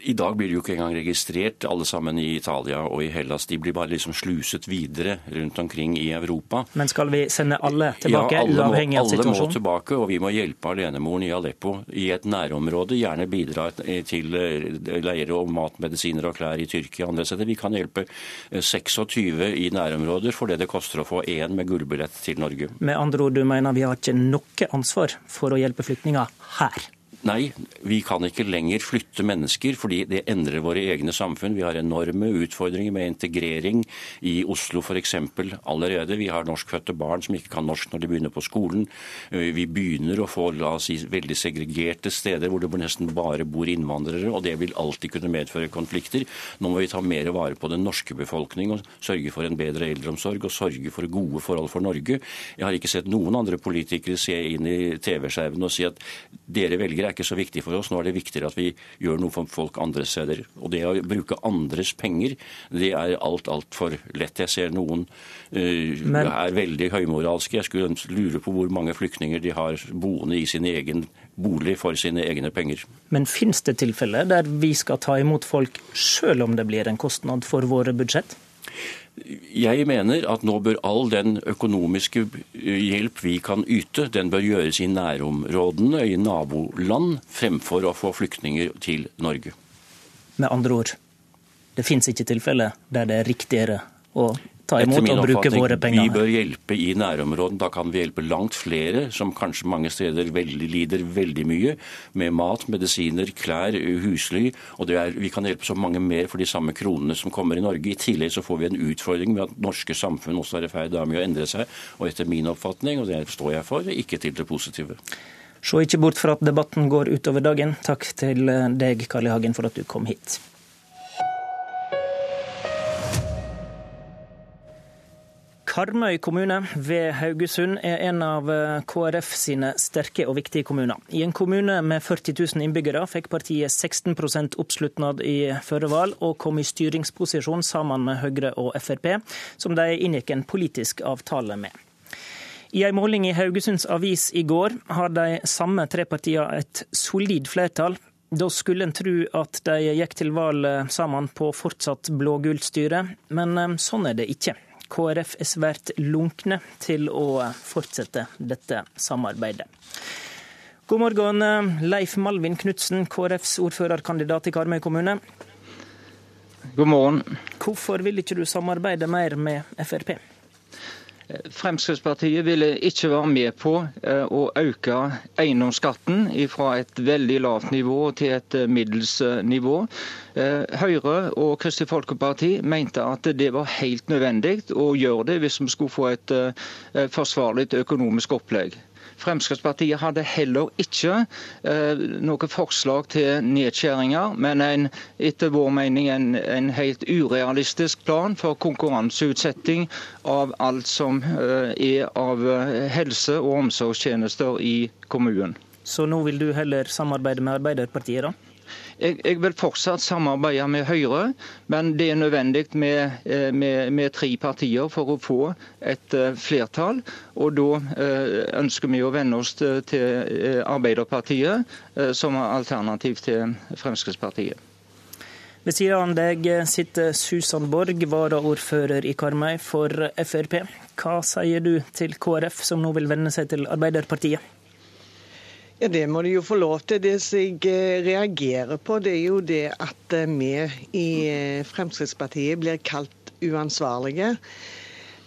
I dag blir de jo ikke engang registrert, alle sammen i Italia og i Hellas. De blir bare liksom sluset videre rundt omkring i Europa. Men skal vi sende alle tilbake, ja, alle uavhengig må, av situasjonen? Alle må tilbake, og vi må hjelpe alenemoren i Aleppo i et nærområde. Gjerne bidra til eh, leire og mat, medisiner og klær i Tyrkia og andre steder. Vi kan hjelpe 26 eh, i nærområder for det det koster å få én med gullbillett til Norge. Med andre ord, du mener vi har ikke noe ansvar for å hjelpe flyktninger her? Nei, vi kan ikke lenger flytte mennesker, fordi det endrer våre egne samfunn. Vi har enorme utfordringer med integrering i Oslo f.eks. allerede. Vi har norskfødte barn som ikke kan norsk når de begynner på skolen. Eh, vi begynner å få la oss si, veldig segregerte steder hvor det nesten bare bor innvandrere, og det vil alltid kunne medføre konflikter. Nå må vi ta mer vare på den norske befolkning og sørge for en bedre eldreomsorg og sørge for gode forhold for Norge. Jeg har ikke sett noen andre politikere se inn i TV-skjermen og si at dere velgere er ikke så viktig for oss. Nå er det viktigere at vi gjør noe for folk andre steder. Og det å bruke andres penger, det er alt altfor lett. Jeg ser noen uh, Men... er veldig høymoralske. Jeg skulle lure på hvor mange flyktninger de har boende i sin egen bolig for sine egne penger. Men finnes det tilfeller der vi skal ta imot folk selv om det blir en kostnad for våre budsjett? Jeg mener at nå bør all den økonomiske hjelp vi kan yte, den bør gjøres i nærområdene, i naboland, fremfor å få flyktninger til Norge. Med andre ord, det fins ikke tilfeller der det er riktigere å ta imot og bruke våre penger. Vi bør hjelpe i nærområdene. Da kan vi hjelpe langt flere, som kanskje mange steder veldig, lider veldig mye, med mat, medisiner, klær, husly. Og er, vi kan hjelpe så mange mer for de samme kronene som kommer i Norge. I tillegg så får vi en utfordring med at norske samfunn også er i ferd med å endre seg. Og etter min oppfatning, og det står jeg for, ikke til det positive. Se ikke bort fra at debatten går utover dagen. Takk til deg, Karl I. Hagen, for at du kom hit. Karmøy kommune ved Haugesund er en av eh, KrF sine sterke og viktige kommuner. I en kommune med 40 000 innbyggere fikk partiet 16% oppslutnad i førre valg, og kom i styringsposisjon sammen med Høyre og Frp, som de inngikk en politisk avtale med. I en måling i Haugesunds Avis i går har de samme tre partiene et solid flertall. Da skulle en tro at de gikk til valg sammen på fortsatt blå-gult styre, men eh, sånn er det ikke. KrF er svært lunkne til å fortsette dette samarbeidet. God morgen, Leif Malvin Knutsen, KrFs ordførerkandidat i Karmøy kommune. God morgen. Hvorfor vil ikke du samarbeide mer med Frp? Fremskrittspartiet ville ikke være med på eh, å øke eiendomsskatten fra et veldig lavt nivå til et eh, middels eh, nivå. Høyre og Kristelig Folkeparti mente at det var helt nødvendig å gjøre det hvis vi skulle få et forsvarlig økonomisk opplegg. Fremskrittspartiet hadde heller ikke eh, noe forslag til nedskjæringer, men en, etter vår mening en, en, helt urealistisk plan for konkurranseutsetting av alt som eh, er av eh, helse- og omsorgstjenester i kommunen. Så nå vil du heller samarbeide med Arbeiderpartiet, da? Jeg, jeg, vil fortsatt samarbeide med Høyre, men det er nødvendig med, eh, med, med tre partier for å få et uh, flertall. Og da uh, ønsker vi å vende oss til, Arbeiderpartiet som alternativ til Fremskrittspartiet. Ved siden av deg sitter Susan Borg, varaordfører i Karmøy for Frp. Hva sier du til KrF, som nå vil vende seg til Arbeiderpartiet? Ja, Det må de jo få lov til. Det jeg eh, reagerer på, det er jo det at eh, vi i eh, Fremskrittspartiet blir kalt uansvarlige.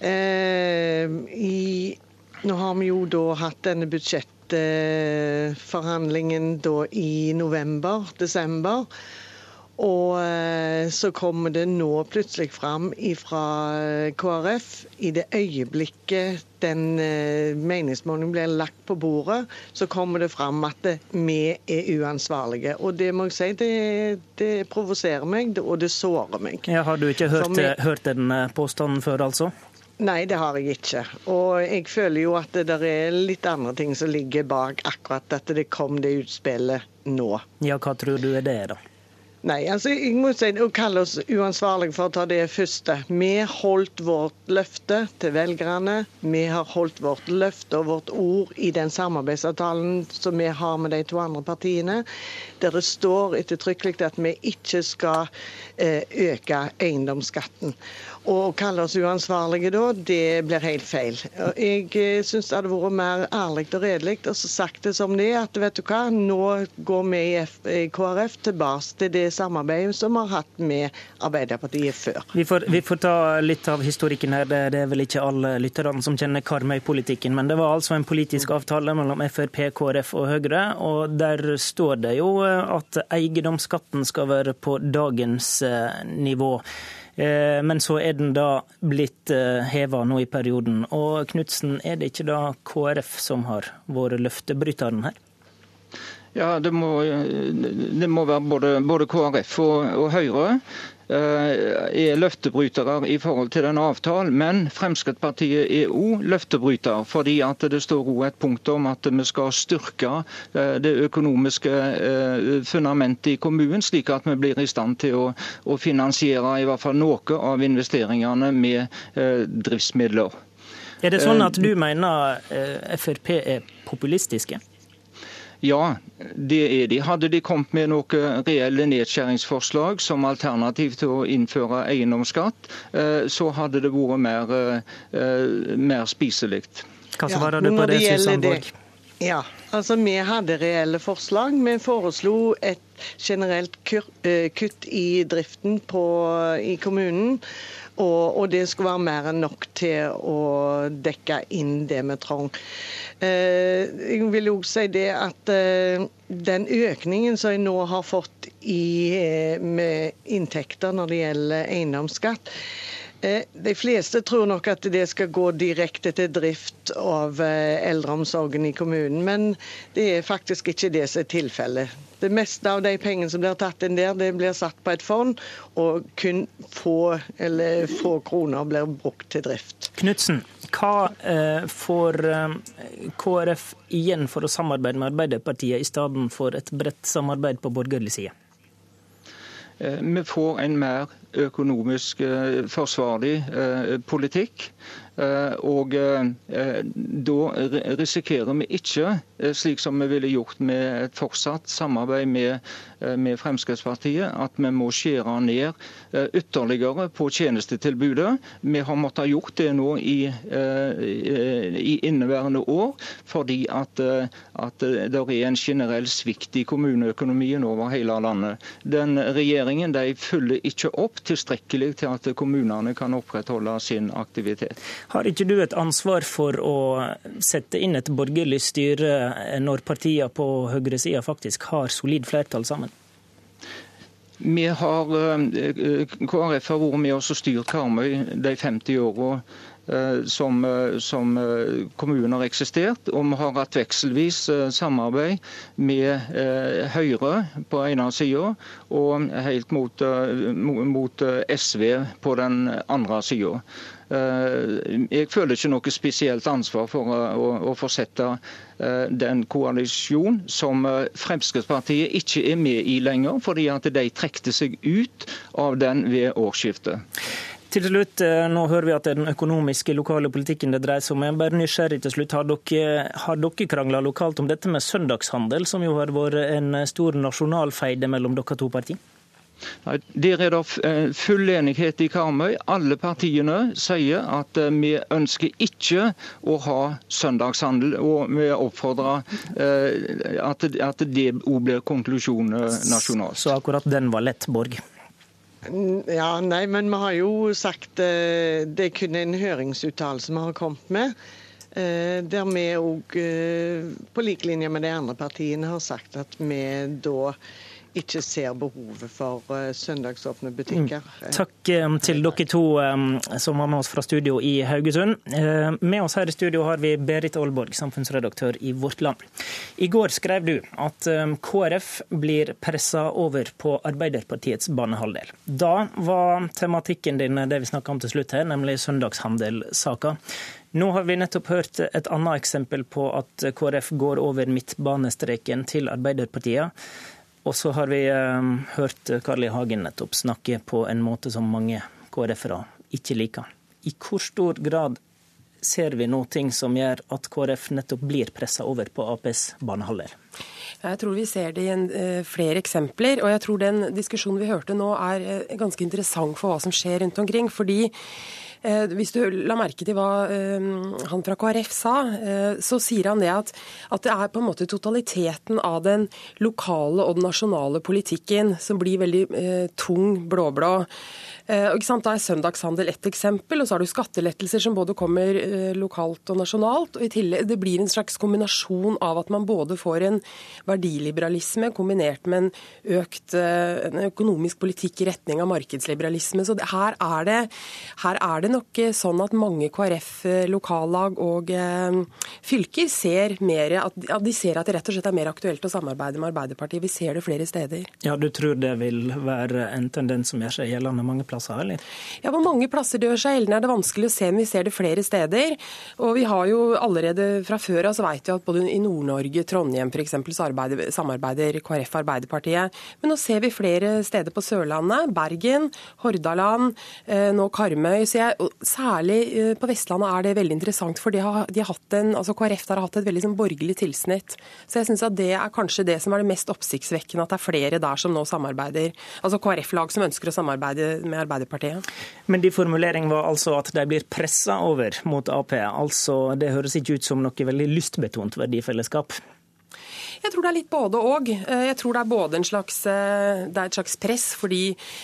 I, nå har vi jo da hatt denne budsjettforhandlingen da i november-desember. Og eh, så kommer det nå plutselig fram fra eh, KrF, i det øyeblikket den eh, meningsmålingen blir lagt på bordet, så kommer det fram at vi er uansvarlige. Og det må jeg si, det, det provoserer meg, og det sårer meg. Ja, har du ikke hørt, vi... hørt den påstanden før, altså? Nei, det har jeg ikke. Og jeg føler jo at det er litt andre ting som ligger bak akkurat at det kom det utspillet nå. Ja, hva tror du er det, da? Nei, altså må si å kalle oss uansvarlige for å ta det første. Vi holdt vårt løfte til velgerne. Vi har holdt vårt løfte og vårt ord i den samarbeidsavtalen som vi har med de to andre partiene, der det står ettertrykkelig at vi ikke skal eh, øke eiendomsskatten. Å kalle oss uansvarlige da, det blir helt feil. Jeg eh, syns det hadde vært mer ærlig og redelig og så sagt det som det er, at vet du hva, nå går vi i KrF tilbake til det samarbeidet som vi har hatt med Arbeiderpartiet før. Vi får, vi får ta litt av historikken her. Det er vel ikke alle lytterne som kjenner Karmøy-politikken, men det var altså en politisk avtale mellom Frp, KrF og Høyre, og der står det jo at eiendomsskatten skal være på dagens eh, nivå. Eh, men så er den da blitt eh, heva nå i perioden. Og Knutsen, er det ikke da KrF som har vært løftebryteren her? Ja, det må, det må være både, både KrF og, og Høyre. Eh, er løftebrytere i forhold til den avtalen, men Fremskrittspartiet er òg løftebryter. Fordi at det står òg et punkt om at vi skal styrke eh, det økonomiske eh, fundamentet i kommunen, slik at vi blir i stand til å, å finansiere i hvert fall noe av investeringene med driftsmidler. Er det sånn at du mener Frp er populistiske? Ja, det er de. Hadde de kommet med noen reelle nedskjæringsforslag som alternativ til å innføre eiendomsskatt, eh, så hadde det vært mer, eh, mer spiselig. Hva svarer ja, du på det, Susann Borch? Ja, altså Vi hadde reelle forslag. Vi foreslo et generelt eh, kutt i driften på, i kommunen. Og, og, det skulle være mer enn nok til å dekke inn det vi trang. Eh, jeg vil òg si det at eh, den økningen som jeg nå har fått i, eh, med inntekter når det gjelder eiendomsskatt, de fleste tror nok at det skal gå direkte til drift av eldreomsorgen i kommunen, men det er faktisk ikke det som er tilfellet. Det meste av de pengene som blir tatt inn der, det blir satt på et fond, og kun få, få kroner blir brukt til drift. Knutsen, hva eh, får eh, KrF igjen for å samarbeide med Arbeiderpartiet, i stedet for et bredt samarbeid på borgerlig side? Eh, vi får en mer økonomisk forsvarlig politikk. Eh, og eh, da risikerer vi ikke, eh, slik som vi ville gjort med et fortsatt samarbeid med, med Fremskrittspartiet, at vi må skjære ned ytterligere på tjenestetilbudet. Vi har måttet gjort det nå i, i inneværende år, fordi at, at det er en generell svikt i kommuneøkonomien over hele landet. Den Regjeringen de følger ikke opp tilstrekkelig til at kommunene kan opprettholde sin aktivitet. Har ikke du et ansvar for å sette inn et borgerlig styre når partiene på høyresida faktisk har solid flertall sammen? Vi har, eh, KrF har vært med oss og styrt Karmøy de 50 åra eh, som, eh, som, kommunen har eksistert. Og vi har hatt vekselvis samarbeid med Høyre på ene sida og helt mot, mot SV på den andre sida. Eh, jeg føler ikke noe spesielt ansvar for å, å fortsette eh, den koalisjonen som eh, Fremskrittspartiet ikke er med i lenger, fordi at de trekte seg ut av den ved årsskiftet. Til slutt, nå hører vi at det er den økonomiske lokale politikken det dreier seg om. Jeg er bare nysgjerrig til slutt. Har dere, har dere krangla lokalt om dette med søndagshandel, som jo har vært en stor nasjonalfeide mellom dere to partier? Nei, Der er det eh, full enighet i Karmøy. Alle partiene sier at eh, vi ønsker ikke å ha søndagshandel. Og vi oppfordrer eh, at det òg blir konklusjonen nasjonalt. Så akkurat den var lett, Borg? Ja, nei, men vi har jo sagt Det er kun en høringsuttalelse vi har kommet med. Der vi òg, på lik linje med de andre partiene, har sagt at vi da ikke ser behovet for uh, søndagsåpne butikker. Mm. Takk um, til dere to um, som var med oss fra studio i Haugesund. Med oss her i studio har vi Berit Aalborg, samfunnsredaktør i Vårt Land. I går skrev du at KrF blir pressa over på Arbeiderpartiets banehalvdel. Da var tematikken din det vi snakka om til slutt her, nemlig søndagshandelsaka. Nå har vi nettopp hørt et annet eksempel på at KrF går over midtbanestreken til Arbeiderpartiet. Og så har vi eh, hørt Carl I. Hagen nettopp snakke på en måte som mange KrF-ere ikke liker. I hvor stor grad ser vi noe ting som gjør at KrF nettopp blir pressa over på Aps banehaller? Jeg tror vi ser det i en, uh, flere eksempler. Og jeg tror den diskusjonen vi hørte nå er uh, ganske interessant for hva som skjer rundt omkring. fordi Eh, hvis du la merke til hva eh, han fra KrF sa, eh, så sier han det at, at det er på en måte totaliteten av den lokale og den nasjonale politikken som blir veldig tung blå-blå. Eh, da er søndagshandel ett eksempel, og så har du skattelettelser som både kommer eh, lokalt og nasjonalt. og i tillegg, Det blir en slags kombinasjon av at man både får en verdiliberalisme kombinert med en økt eh, en økonomisk politikk i retning av markedsliberalisme. Så her er, det, her er det nok sånn at mange KrF lokallag og fylker ser mer at, de ser at det rett og slett er mer aktuelt å samarbeide med Arbeiderpartiet. Vi ser det flere steder. Ja, Du tror det vil være en tendens som gjør seg gjeldende mange plasser, eller? Ja, Hvor mange plasser det gjør seg gjeldende er det vanskelig å se, men vi ser det flere steder. Og vi har jo allerede fra før av så vet vi at både i Nord-Norge, Trondheim f.eks. samarbeider KrF og Arbeiderpartiet. Men nå ser vi flere steder på Sørlandet. Bergen, Hordaland, eh, nå Karmøy. Så jeg, særlig eh, på Vestlandet er det veldig interessant, for de har, de har hatt en, altså KrF har hatt et veldig sånn borgerlig tilsnitt. Så jeg syns at det er kanskje det som er det mest oppsiktsvekkende, at det er flere der som nå samarbeider. Altså KrF-lag som ønsker å samarbeide med Arbeiderpartiet. Men de formuleringen var altså at de blir pressa over mot Ap. Altså, det høres ikke ut som noe veldig lystbetont verdifellesskap? Jeg tror det er litt både og. Eh, jeg tror det er både en slags, eh, det er et slags press fordi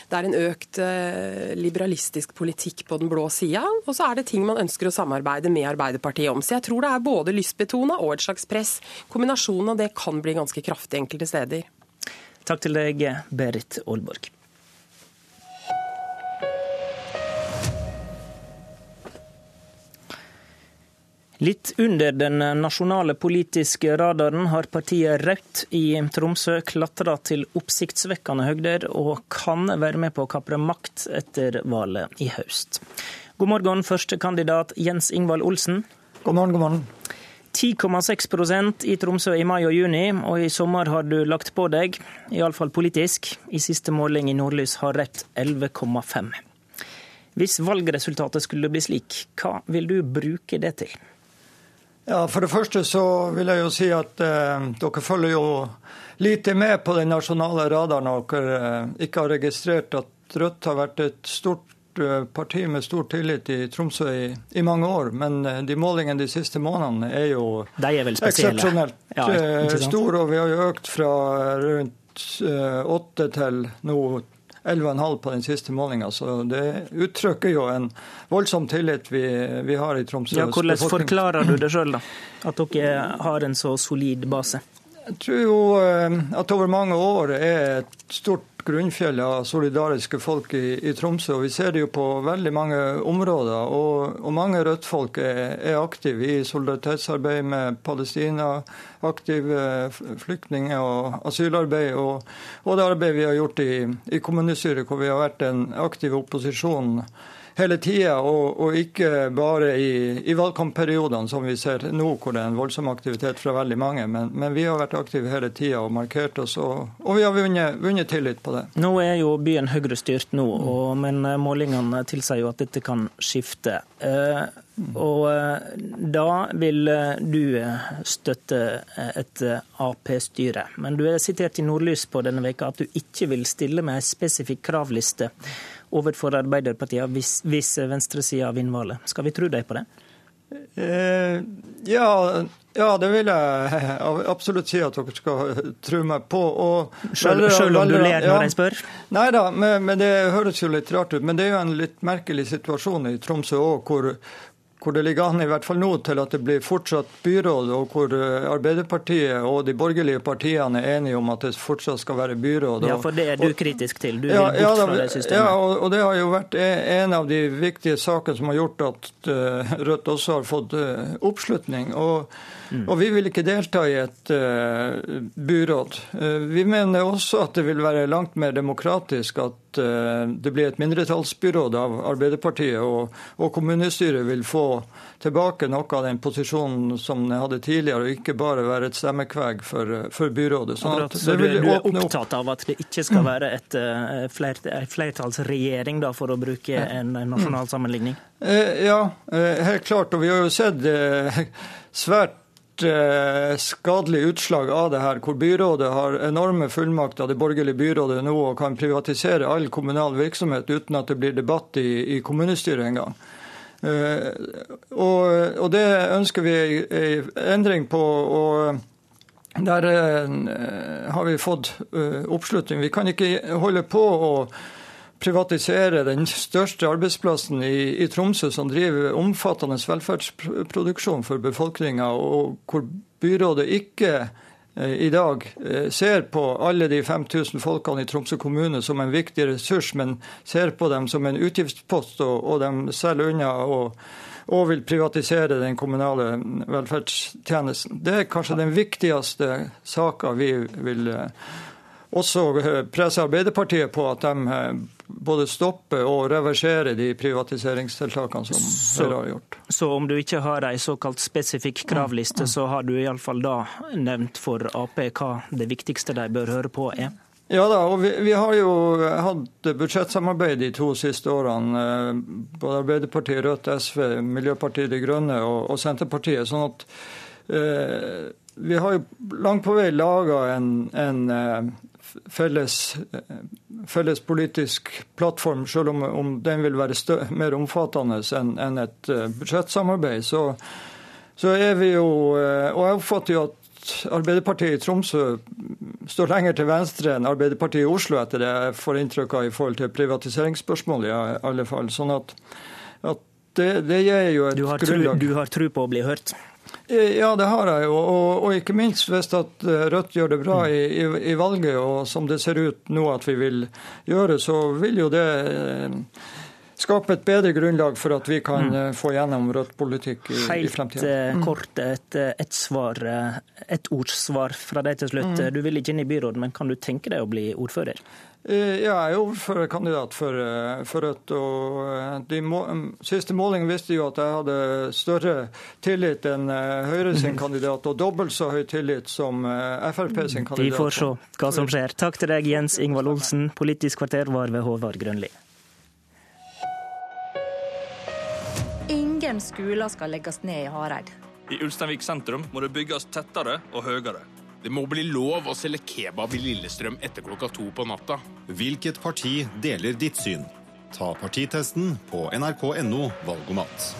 det er en økt eh, liberalistisk politikk på den blå sida, og så er det ting man ønsker å samarbeide med Arbeiderpartiet om. Så jeg tror det er både lystbetona og et slags press. Kombinasjonen av det kan bli ganske kraftig enkelte steder. Takk til deg, Berit Aalborg. Litt under den nasjonale politiske radaren har partiet Rødt i Tromsø klatra til oppsiktsvekkende høgder, og kan være med på å kapre makt etter valget i høst. God morgen, førstekandidat Jens Ingvald Olsen. God morgen, god morgen. 10,6% i Tromsø i mai og juni, og i sommer har du lagt på deg, iallfall politisk. I siste måling i Nordlys har Rødt 11,5. Hvis valgresultatet skulle bli slik, hva vil du bruke det til? Ja, For det første så vil jeg jo si at eh, dere følger jo lite med på den nasjonale radaren når dere eh, ikke har registrert at Rødt har vært et stort eh, parti med stor tillit i Tromsø i, i mange år. Men eh, de målingene de siste månedene er jo er eksepsjonelt ja, eh, store. Og vi har jo økt fra rundt åtte til nå 11,5 på den siste målinga. Så det uttrykker jo en voldsom tillit vi, vi har i Tromsø. Ja, hvordan forklarer du det sjøl, da? At dere har en så solid base? Jeg tror jo eh, at over mange år er et stort grunnfjell av solidariske folk i, i, Tromsø. og Vi ser det jo på veldig mange områder. Og, og mange Rødt-folk er, er, aktive i solidaritetsarbeid med Palestina, aktive flyktning- og asylarbeid, og, og, det arbeidet vi har gjort i, i kommunestyret, hvor vi har vært en aktiv opposisjon hele tida, og, og, ikke bare i, i, valgkampperiodene, som vi ser nå, hvor det er en voldsom aktivitet fra veldig mange. Men, men vi har vært aktive hele tida og markert oss, og, og vi har vunnet, vunnet, tillit på det. Nå er jo byen Høyre-styrt nå, og, men målingene tilsier jo at dette kan skifte. Eh, og eh, da vil eh, du støtte et Ap-styre. Men du er sitert i Nordlys på denne veka at du ikke vil stille med en spesifikk kravliste overfor Arbeiderpartiet hvis, hvis venstresida vinner valget. Skal vi tro deg på det? Eh, ja, ja, det vil jeg [laughs] absolutt si at dere skal tro meg på. selv, selv om du ler når jeg spør? Nei da, men, men, det høres jo litt rart ut. Men det er jo en litt merkelig situasjon i Tromsø òg, hvor, hvor det ligger an i hvert fall nå til at det blir fortsatt byråd, og hvor eh, Arbeiderpartiet og de borgerlige partiene er enige om at det fortsatt skal være byråd. Ja, For det er du kritisk til? Du vil bort ja, fra det systemet? Ja, og, og, det har jo vært e, en av de viktige sakene som har gjort at uh, Rødt også har fått uh, oppslutning. og Mm. Og vi vil ikke delta i et uh, byråd. Uh, vi mener også at det vil være langt mer demokratisk at uh, det blir et mindretallsbyråd av Arbeiderpartiet, og, og, kommunestyret vil få tilbake noe av den posisjonen som det hadde tidligere, og ikke bare være et stemmekveg for, for byrådet. Sånn så du, du, er opptatt av at det ikke skal være et, flert, flertallsregjering, da, for å bruke en nasjonal sammenligning? Ja, helt klart. Og vi har jo sett svært skadelig utslag av det her, hvor byrådet har enorme fullmakter, det borgerlige byrådet nå, og kan privatisere all kommunal virksomhet uten at det blir debatt i, i kommunestyret engang. Uh, og, og, det ønsker vi en endring på. og der uh, har vi fått oppslutning. Vi kan ikke holde på å privatisere den største arbeidsplassen i, i, Tromsø, som driver omfattende velferdsproduksjon for befolkninga, og hvor byrådet ikke eh, i dag eh, ser på alle de 5000 folkene i Tromsø kommune som en viktig ressurs, men ser på dem som en utgiftspost, og, og de selger unna og, og, vil privatisere den kommunale velferdstjenesten. Det er kanskje den viktigste saka vi vil eh, også presser Arbeiderpartiet på at de både stoppe og reversere de privatiseringstiltakene som så, Høyre har gjort. Så om du ikke har ei såkalt spesifikk kravliste, så har du iallfall da nevnt for Ap hva det viktigste de bør høre på er? Ja da, og vi, vi, har jo hatt budsjettsamarbeid de to siste årene. Eh, både Arbeiderpartiet, Rødt, SV, Miljøpartiet De Grønne og, og Senterpartiet. sånn at eh, vi har jo langt på vei laga en, en eh, felles, felles, politisk plattform, selv om, om den vil være stø, mer omfattende enn en et uh, budsjettsamarbeid, så, så, er vi jo uh, Og jeg oppfatter jo at Arbeiderpartiet i Tromsø står lenger til venstre enn Arbeiderpartiet i Oslo, etter det jeg får inntrykk av i forhold til privatiseringsspørsmål, i alle fall. Sånn at, at det, det, gir jo et du grunnlag. Du har tro på å bli hørt? Ja, det har jeg jo. Og, og, ikke minst hvis at eh, Rødt gjør det bra i, i, i, valget, og som det ser ut nå at vi vil gjøre, så vil jo det eh, skape et bedre grunnlag for at vi kan mm. Eh, få gjennom Rødt politikk i, i fremtiden. Helt mm. kort et, et, svar, et ordsvar fra deg til slutt. Mm. Du vil ikke inn i byrådet, men kan du tenke deg å bli ordfører? Eh, ja, jeg er ordførerkandidat for, eh, for Rødt. og eh, De må, mm, siste måling viste jo at jeg hadde større tillit enn Høyre sin kandidat, og dobbelt så høy tillit som Frp sin kandidat. Vi får se hva som skjer. Takk til deg, Jens Ingvald Olsen. Politisk kvarter var ved Håvard Grønli. Ingen skoler skal legges ned i Hareid. I Ulsteinvik sentrum må det bygges tettere og høyere. Det må bli lov å selge kebab i Lillestrøm etter klokka to på natta. Hvilket parti deler ditt syn? Ta partitesten på nrk.no valgomat.